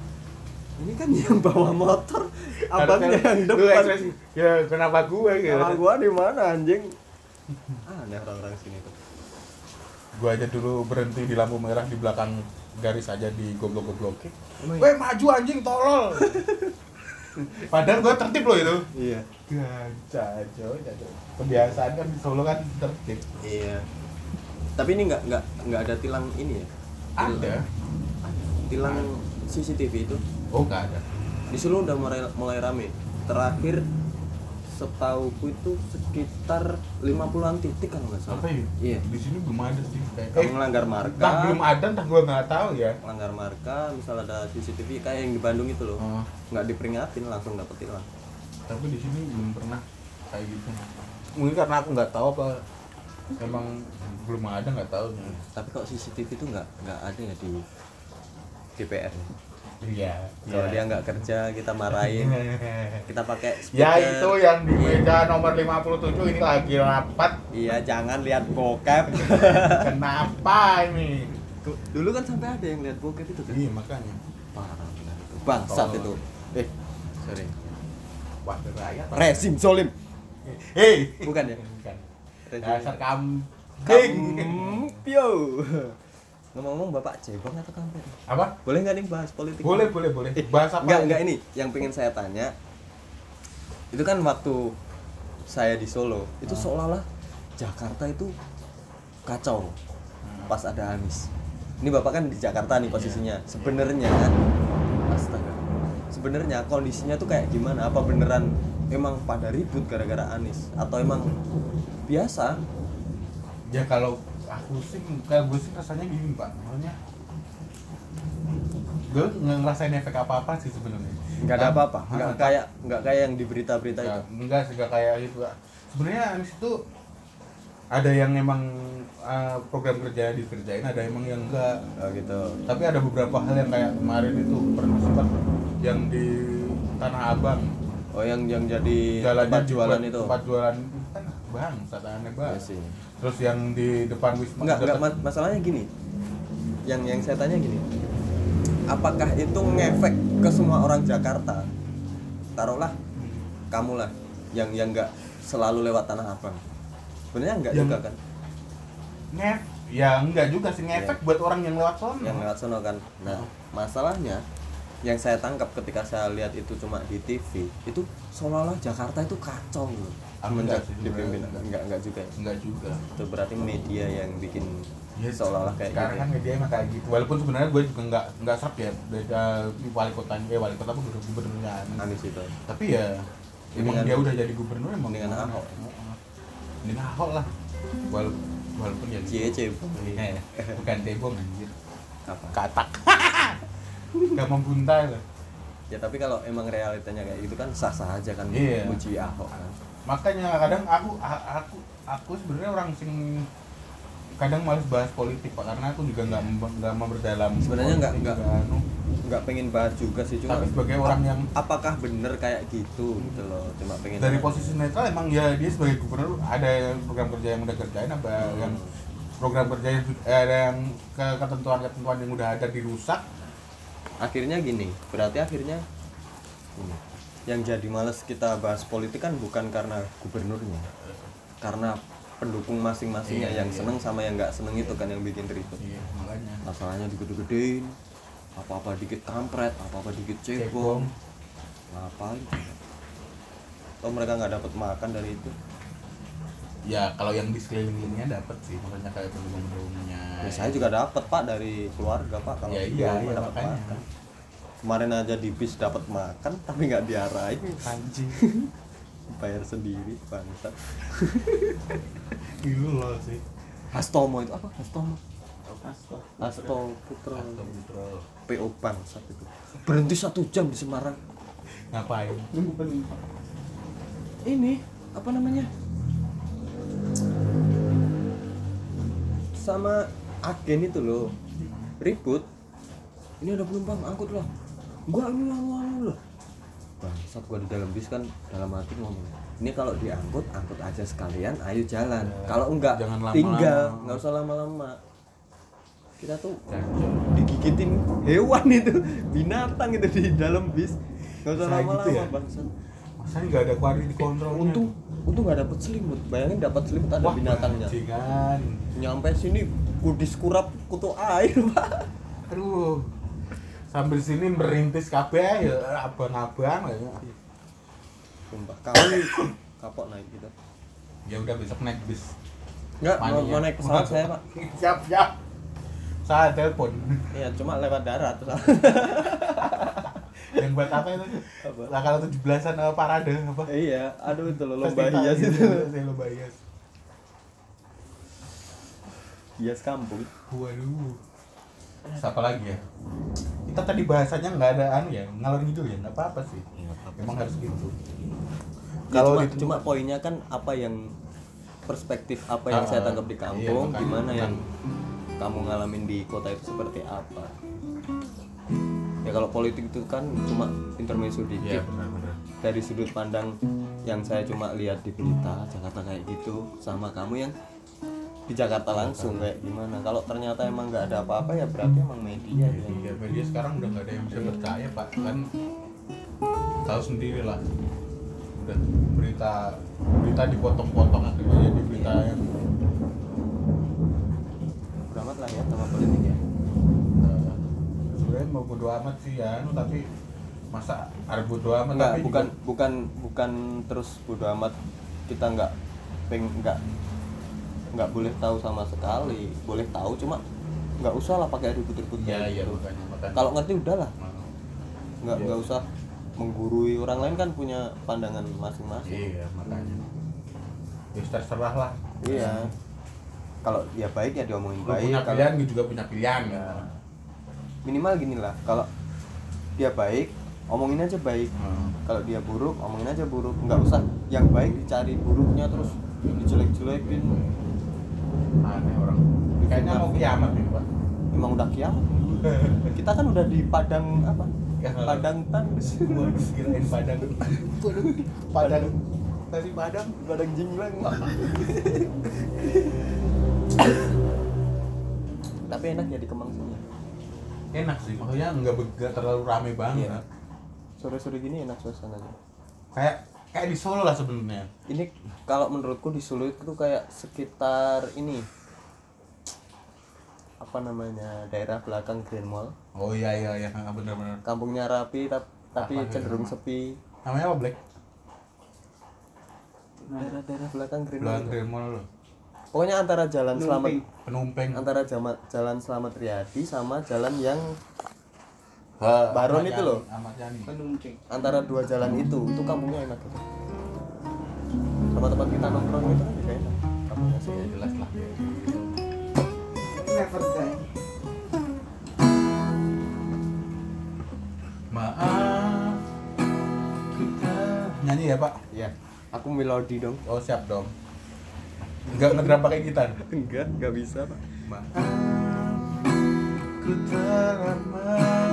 [SPEAKER 2] ini kan yang bawa motor. Abangnya yang depan?
[SPEAKER 1] ya kenapa gue gitu?
[SPEAKER 2] Sama gua di mana anjing? Aneh orang-orang sini tuh.
[SPEAKER 1] Gue aja dulu berhenti di lampu merah di belakang garis aja di goblok-goblokin
[SPEAKER 2] Emang
[SPEAKER 1] Weh maju anjing tolol. Padahal gue tertib loh itu.
[SPEAKER 2] Iya.
[SPEAKER 1] Gancah, jago. Kebiasaan kan di Solo kan tertib.
[SPEAKER 2] iya. Tapi ini nggak nggak nggak ada tilang ini ya?
[SPEAKER 1] Ada.
[SPEAKER 2] Tilang CCTV itu
[SPEAKER 1] Oh, nggak ada.
[SPEAKER 2] di Solo udah mulai mulai rame terakhir setauku itu sekitar 50-an titik kalau nggak salah
[SPEAKER 1] Apa ya?
[SPEAKER 2] iya
[SPEAKER 1] Di sini belum ada sih. Kayak,
[SPEAKER 2] kamu melanggar marka
[SPEAKER 1] entah belum ada, entah gue nggak tahu ya.
[SPEAKER 2] melanggar marka misal ada CCTV kayak yang di Bandung itu loh
[SPEAKER 1] Oh,
[SPEAKER 2] nggak diperingatin langsung dapet tilang
[SPEAKER 1] tapi di sini belum pernah kayak gitu. Mungkin karena aku nggak tahu apa emang belum ada nggak tahu
[SPEAKER 2] tapi kok CCTV itu nggak nggak ada ya di DPR ya?
[SPEAKER 1] Iya.
[SPEAKER 2] kalau dia nggak kerja kita marahin kita pakai
[SPEAKER 1] Ya
[SPEAKER 2] speaker.
[SPEAKER 1] itu yang di
[SPEAKER 2] Iya.
[SPEAKER 1] meja nomor 57 ini lagi rapat.
[SPEAKER 2] iya jangan lihat bokep
[SPEAKER 1] Kenapa ini?
[SPEAKER 2] dulu kan sampai ada yang lihat bokep itu kan
[SPEAKER 1] Iya makanya.
[SPEAKER 2] parah itu bangsat itu eh sorry
[SPEAKER 1] Wakil rakyat.
[SPEAKER 2] rezim zolim
[SPEAKER 1] Hei.
[SPEAKER 2] bukan ya
[SPEAKER 1] Bukan. Dasar kambing.
[SPEAKER 2] Kampio. Ngomong-ngomong Bapak cebong atau kampret?
[SPEAKER 1] Apa?
[SPEAKER 2] Boleh nggak nih bahas politik?
[SPEAKER 1] Boleh, boleh, boleh.
[SPEAKER 2] Eh,
[SPEAKER 1] Bahas apa?
[SPEAKER 2] Enggak, enggak ini. Yang pengen saya tanya. Itu kan waktu saya di Solo, itu
[SPEAKER 1] Ah.
[SPEAKER 2] seolah-olah Jakarta itu kacau
[SPEAKER 1] Hmm.
[SPEAKER 2] pas ada Anies. Ini Bapak kan di Jakarta nih posisinya. Sebenarnya kan astaga. Sebenarnya kondisinya tuh kayak gimana? Apa beneran emang pada ribut gara-gara Anies atau emang biasa?
[SPEAKER 1] Ya kalau aku sih, kalau gue sih rasanya gini pak, maksudnya gue nggak ngerasain efek apa apa sih sebenarnya.
[SPEAKER 2] nggak ada
[SPEAKER 1] Kan-
[SPEAKER 2] apa-apa nggak kayak nggak kayak yang di berita-berita itu.
[SPEAKER 1] Nggak, enggak sih nggak kayak itu. Sebenarnya Anies itu ada yang emang uh, program kerja dikerjain, ada emang yang enggak.
[SPEAKER 2] oh gitu.
[SPEAKER 1] Tapi ada beberapa hal yang kayak kemarin itu pernah sempat yang di Tanah Abang.
[SPEAKER 2] Oh yang yang jadi
[SPEAKER 1] jalannya
[SPEAKER 2] tempat jualan itu?
[SPEAKER 1] tempat jualan itu kan bang aneh
[SPEAKER 2] Iya
[SPEAKER 1] banget
[SPEAKER 2] sih
[SPEAKER 1] terus yang di depan wisma
[SPEAKER 2] nggak nggak
[SPEAKER 1] dekat-
[SPEAKER 2] mas- masalahnya gini. Yang yang saya tanya gini. Apakah itu ngefek ke semua orang Jakarta? Taruhlah kamu lah yang yang nggak selalu lewat tanah abang. Sebenarnya nggak
[SPEAKER 1] Yang-
[SPEAKER 2] juga kan?
[SPEAKER 1] ngef ya enggak juga sih ngefek buat orang yang lewat sono.
[SPEAKER 2] Yang lewat sono kan. Nah masalahnya yang saya tangkap ketika saya lihat itu cuma di TV itu seolah-olah Jakarta itu kacau loh
[SPEAKER 1] Ah,
[SPEAKER 2] semenjak
[SPEAKER 1] enggak enggak.
[SPEAKER 2] juga ya
[SPEAKER 1] enggak juga.
[SPEAKER 2] Itu berarti media yang bikin
[SPEAKER 1] Ya,
[SPEAKER 2] seolah-olah kayak
[SPEAKER 1] sekarang
[SPEAKER 2] gitu.
[SPEAKER 1] kan media emang kayak gitu. Walaupun sebenarnya gue juga enggak enggak serap ya. Beda di wali kotanya eh wali kota apa gubernur gubernurnya. Anies.
[SPEAKER 2] Itu
[SPEAKER 1] tapi ya emang
[SPEAKER 2] Mendingan-
[SPEAKER 1] dia udah jadi gubernur emang gimana?
[SPEAKER 2] Ahok.
[SPEAKER 1] mendingan Ahok lah. Walaupun walaupun ya
[SPEAKER 2] cie cebong
[SPEAKER 1] Eh, bukan cebong anjir.
[SPEAKER 2] Apa?
[SPEAKER 1] Katak. Gak membuntai lah.
[SPEAKER 2] Ya tapi kalau emang realitanya kayak gitu kan sah sah aja kan
[SPEAKER 1] Iya.
[SPEAKER 2] muji ahok kan
[SPEAKER 1] makanya kadang aku aku aku sebenarnya orang sing kadang males bahas politik pak karena aku juga nggak nggak memperdalam
[SPEAKER 2] Sebenarnya nggak- nggak-
[SPEAKER 1] nggak anu.
[SPEAKER 2] nggak pengen bahas juga sih cuma
[SPEAKER 1] tapi sebagai orang yang
[SPEAKER 2] apakah bener kayak gitu gitu loh cuma pengen
[SPEAKER 1] dari posisi netral emang ya dia sebagai gubernur ada program kerja yang udah kerjain apa
[SPEAKER 2] Hmm.
[SPEAKER 1] yang program kerja yang ada yang ke ketentuan-ketentuan yang udah ada dirusak
[SPEAKER 2] akhirnya gini berarti akhirnya ini yang jadi males kita bahas politik kan bukan karena gubernurnya karena pendukung masing-masingnya
[SPEAKER 1] Iya,
[SPEAKER 2] yang
[SPEAKER 1] iya.
[SPEAKER 2] seneng sama yang nggak seneng itu kan yang bikin ribet.
[SPEAKER 1] Iya makanya.
[SPEAKER 2] Masalahnya digede-gedein apa-apa dikit kampret apa-apa dikit cebong. ngapain? Atau mereka nggak dapat makan dari itu?
[SPEAKER 1] Ya kalau yang di sekelilingnya dapat sih makanya kayak pendukung-pendukungnya.
[SPEAKER 2] Ya, saya juga dapat pak dari keluarga pak kalau
[SPEAKER 1] Ya, iya, iya,
[SPEAKER 2] dapat makan kemarin aja di bis dapat makan tapi nggak diarahin.
[SPEAKER 1] Anjing.
[SPEAKER 2] Bayar sendiri bangsat.
[SPEAKER 1] Gitu loh sih.
[SPEAKER 2] Hastomo itu apa? Hastomo. Hasto. Putro
[SPEAKER 1] Astagfirullah.
[SPEAKER 2] PO bangsat itu. Berhenti satu jam di Semarang.
[SPEAKER 1] Ngapain?
[SPEAKER 2] Ini apa namanya? Sama agen itu loh. Ribut. Ini ada penumpang angkut lah gua ini anu anu loh bangsat gua di dalam bis kan dalam hati ngomong ini kalau diangkut angkut aja sekalian ayo jalan kalau enggak
[SPEAKER 1] Jangan lama-lama.
[SPEAKER 2] tinggal nggak usah lama-lama kita tuh digigitin hewan itu binatang itu di dalam bis nggak usah
[SPEAKER 1] Saya
[SPEAKER 2] lama-lama
[SPEAKER 1] gitu ya?
[SPEAKER 2] bangsat
[SPEAKER 1] Masa nggak ada quality control?
[SPEAKER 2] untung untung nggak dapet selimut bayangin dapat selimut ada binatangnya
[SPEAKER 1] Bajingan.
[SPEAKER 2] nyampe sini kudis kurap kutu air pak
[SPEAKER 1] Aduh. Sambil sini merintis kabeh ya abang-abang ya.
[SPEAKER 2] sumpah kali kapok naik gitu
[SPEAKER 1] Ya udah besok naik bis.
[SPEAKER 2] nggak mau, mau naik pesawat saya pak
[SPEAKER 1] siap siap. Saya telepon.
[SPEAKER 2] iya cuma lewat darat
[SPEAKER 1] Yang buat apa itu?
[SPEAKER 2] Apa?
[SPEAKER 1] Lah kalau 17-an eh, parade apa?
[SPEAKER 2] iya aduh itu loh lomba hias
[SPEAKER 1] gitu,
[SPEAKER 2] itu
[SPEAKER 1] saya lomba hias.
[SPEAKER 2] hias kampung
[SPEAKER 1] Waduh. Siapa lagi ya? Kita tadi bahasanya nggak ada anu ya, ngalor gitu ya, nggak apa-apa sih. Emang harus gitu.
[SPEAKER 2] kalau
[SPEAKER 1] Kalau
[SPEAKER 2] cuma,
[SPEAKER 1] di-
[SPEAKER 2] cuma poinnya kan apa yang perspektif apa yang
[SPEAKER 1] Ah,
[SPEAKER 2] saya tangkap di
[SPEAKER 1] iya,
[SPEAKER 2] kampung
[SPEAKER 1] makanya.
[SPEAKER 2] gimana yang kamu ngalamin di kota itu seperti apa ya kalau politik itu kan cuma intermezzo
[SPEAKER 1] Iya,
[SPEAKER 2] dikit
[SPEAKER 1] benar-benar.
[SPEAKER 2] dari sudut pandang yang saya cuma lihat di berita Jakarta kayak gitu sama kamu yang di Jakarta langsung kayak gimana? Kalau ternyata emang nggak ada apa-apa ya berarti emang media yang
[SPEAKER 1] Iya, media. Sekarang udah nggak ada yang bisa percaya, Pak. Kan tahu sendiri lah. Udah berita berita dipotong-potong akhirnya jadi berita yang
[SPEAKER 2] udah amat lah ya sama politik ya.
[SPEAKER 1] Eh, sebenarnya mau bodo amat sih ya, anu, tapi masa harus bodo amat?
[SPEAKER 2] Enggak,
[SPEAKER 1] tapi
[SPEAKER 2] bukan
[SPEAKER 1] juga-
[SPEAKER 2] bukan bukan terus bodo amat. Kita nggak peng nggak nggak boleh tahu sama sekali boleh tahu cuma nggak usah lah pakai ribut-ribut
[SPEAKER 1] Iya,
[SPEAKER 2] kayak
[SPEAKER 1] iya,
[SPEAKER 2] gitu. kalau ngerti udahlah
[SPEAKER 1] Nah,
[SPEAKER 2] nggak
[SPEAKER 1] Iya.
[SPEAKER 2] nggak usah menggurui orang lain kan punya pandangan masing-masing
[SPEAKER 1] Iya, makanya. Ya terserah lah.
[SPEAKER 2] iya kalau dia baik ya diomongin
[SPEAKER 1] Lu
[SPEAKER 2] baik
[SPEAKER 1] punya
[SPEAKER 2] kalau
[SPEAKER 1] pilihan, juga punya pilihan.
[SPEAKER 2] Ya. minimal gini lah kalau dia baik omongin aja baik
[SPEAKER 1] Hmm.
[SPEAKER 2] kalau dia buruk omongin aja buruk nggak usah yang baik dicari buruknya terus dijelek-jelekin
[SPEAKER 1] Aneh orang. Kayaknya mau kiamat nih, Pak.
[SPEAKER 2] emang udah kiamat kita kan udah di padang apa
[SPEAKER 1] Ya,
[SPEAKER 2] padang
[SPEAKER 1] Waduh, kirain Padang. Padang. Tadi Padang.
[SPEAKER 2] padang jinglang tapi enak ya di Kemang sini
[SPEAKER 1] Enak sih, maksudnya nggak terlalu rame banget.
[SPEAKER 2] Iya. sore-sore gini enak suasananya
[SPEAKER 1] Kayak kayak di Solo lah sebenarnya.
[SPEAKER 2] ini kalau menurutku di Solo itu kayak sekitar ini apa namanya daerah belakang Grand Mall
[SPEAKER 1] Oh iya iya iya, benar-benar.
[SPEAKER 2] kampungnya rapi tap- tapi
[SPEAKER 1] Apa
[SPEAKER 2] cenderung sepi
[SPEAKER 1] Namanya apa Black?
[SPEAKER 2] daerah-daerah belakang Grand Mall
[SPEAKER 1] Belang Grand Mall lo.
[SPEAKER 2] pokoknya antara jalan selamat
[SPEAKER 1] Penumpeng.
[SPEAKER 2] antara jama- jalan selamat Riyadi sama jalan yang
[SPEAKER 1] Ha,
[SPEAKER 2] Baron
[SPEAKER 1] Ahmad
[SPEAKER 2] itu loh.
[SPEAKER 1] Ahmad Yani.
[SPEAKER 2] antara dua jalan itu itu kampungnya enak gitu sama tempat kita nongkrong itu kan juga enak kampungnya sih
[SPEAKER 1] Ya jelas lah.
[SPEAKER 3] Never die.
[SPEAKER 1] Maaf. Kita nyanyi ya, Pak.
[SPEAKER 2] iya aku melodi dong
[SPEAKER 1] Oh, siap dong. Enggak ngedrum pakai gitar.
[SPEAKER 2] enggak enggak bisa pak
[SPEAKER 1] Maaf, ku telah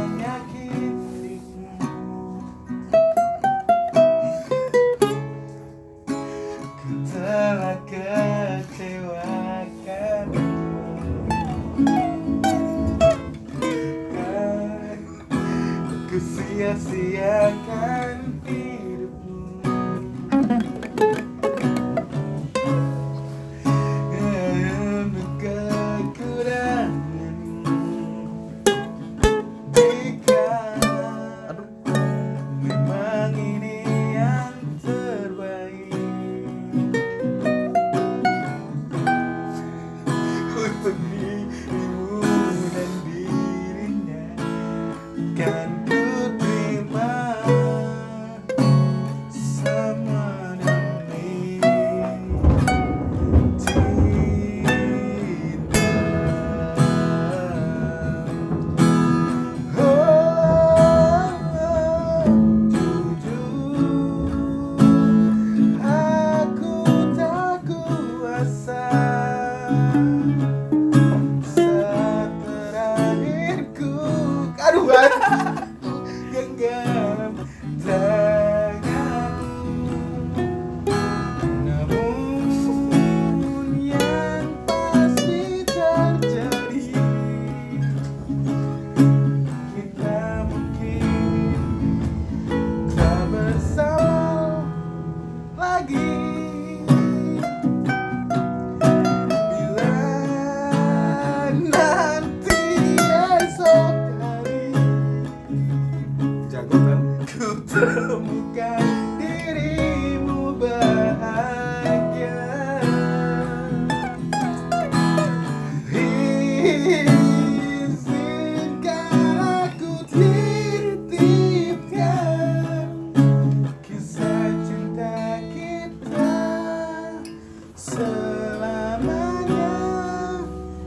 [SPEAKER 1] se é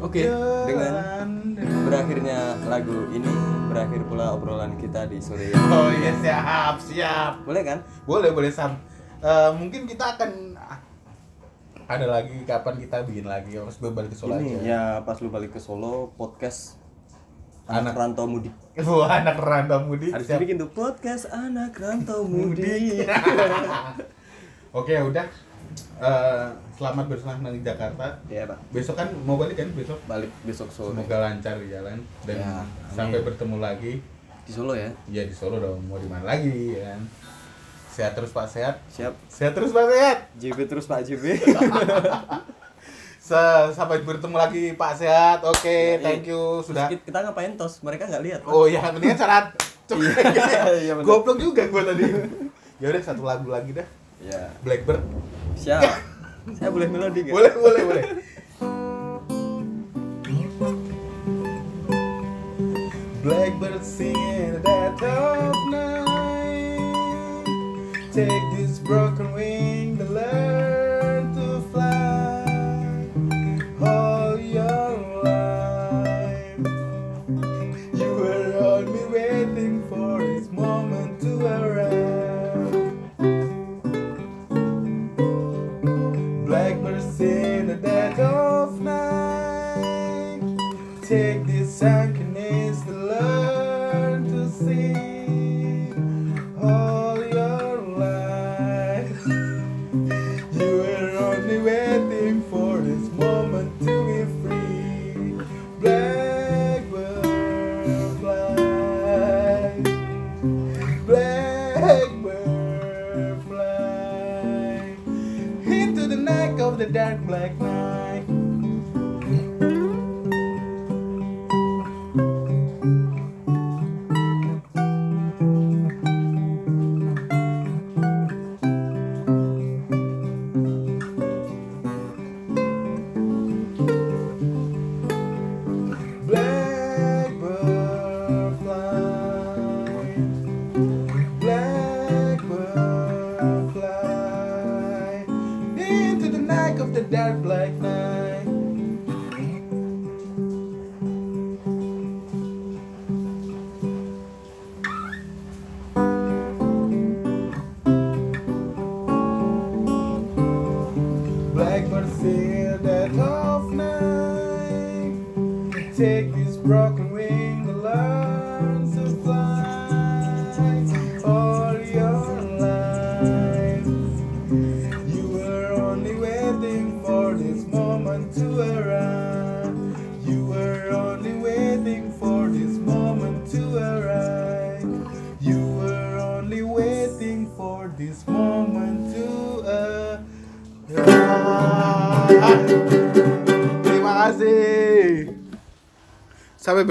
[SPEAKER 2] Oke, dengan
[SPEAKER 1] Jalan
[SPEAKER 2] berakhirnya lagu ini berakhir pula obrolan kita di sore ini.
[SPEAKER 1] Oh iya siap siap.
[SPEAKER 2] Boleh kan?
[SPEAKER 1] Boleh boleh sam. Eh, mungkin kita akan ada lagi kapan kita bikin lagi harus balik ke Solo
[SPEAKER 2] Ini
[SPEAKER 1] aja.
[SPEAKER 2] ya pas lu balik ke Solo podcast
[SPEAKER 1] Anak-
[SPEAKER 2] anak rantau mudik.
[SPEAKER 1] Wah anak rantau mudik.
[SPEAKER 2] Harus
[SPEAKER 1] siap.
[SPEAKER 2] dibikin tuh podcast anak rantau mudik.
[SPEAKER 1] Oke udah. Eh, selamat bersenang di Jakarta.
[SPEAKER 2] ya pak.
[SPEAKER 1] Besok kan mau balik kan besok.
[SPEAKER 2] Balik besok sore
[SPEAKER 1] Semoga lancar di jalan dan
[SPEAKER 2] Ya,
[SPEAKER 1] sampai bertemu lagi.
[SPEAKER 2] di Solo ya.
[SPEAKER 1] Ya di Solo dong, mau di mana lagi ya kan. Sehat terus Pak, sehat.
[SPEAKER 2] Siap.
[SPEAKER 1] Sehat terus Pak, sehat.
[SPEAKER 2] JB terus Pak JB.
[SPEAKER 1] Sampai bertemu lagi Pak Sehat. Oke,
[SPEAKER 2] Ya,
[SPEAKER 1] thank you sudah.
[SPEAKER 2] kita, kita ngapain tos? Mereka nggak lihat. Pak.
[SPEAKER 1] Oh iya, mendingan syarat.
[SPEAKER 2] Iya, bener.
[SPEAKER 1] Goblok juga gua tadi. Ya udah satu lagu lagi dah.
[SPEAKER 2] Ya.
[SPEAKER 1] Blackbird.
[SPEAKER 2] Siap. Saya boleh melodi nggak?
[SPEAKER 1] Boleh, boleh, boleh. Blackbird singing at that of night. Take this broken wing to learn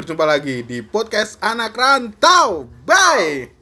[SPEAKER 1] berjumpa lagi di podcast Anak Rantau. Bye.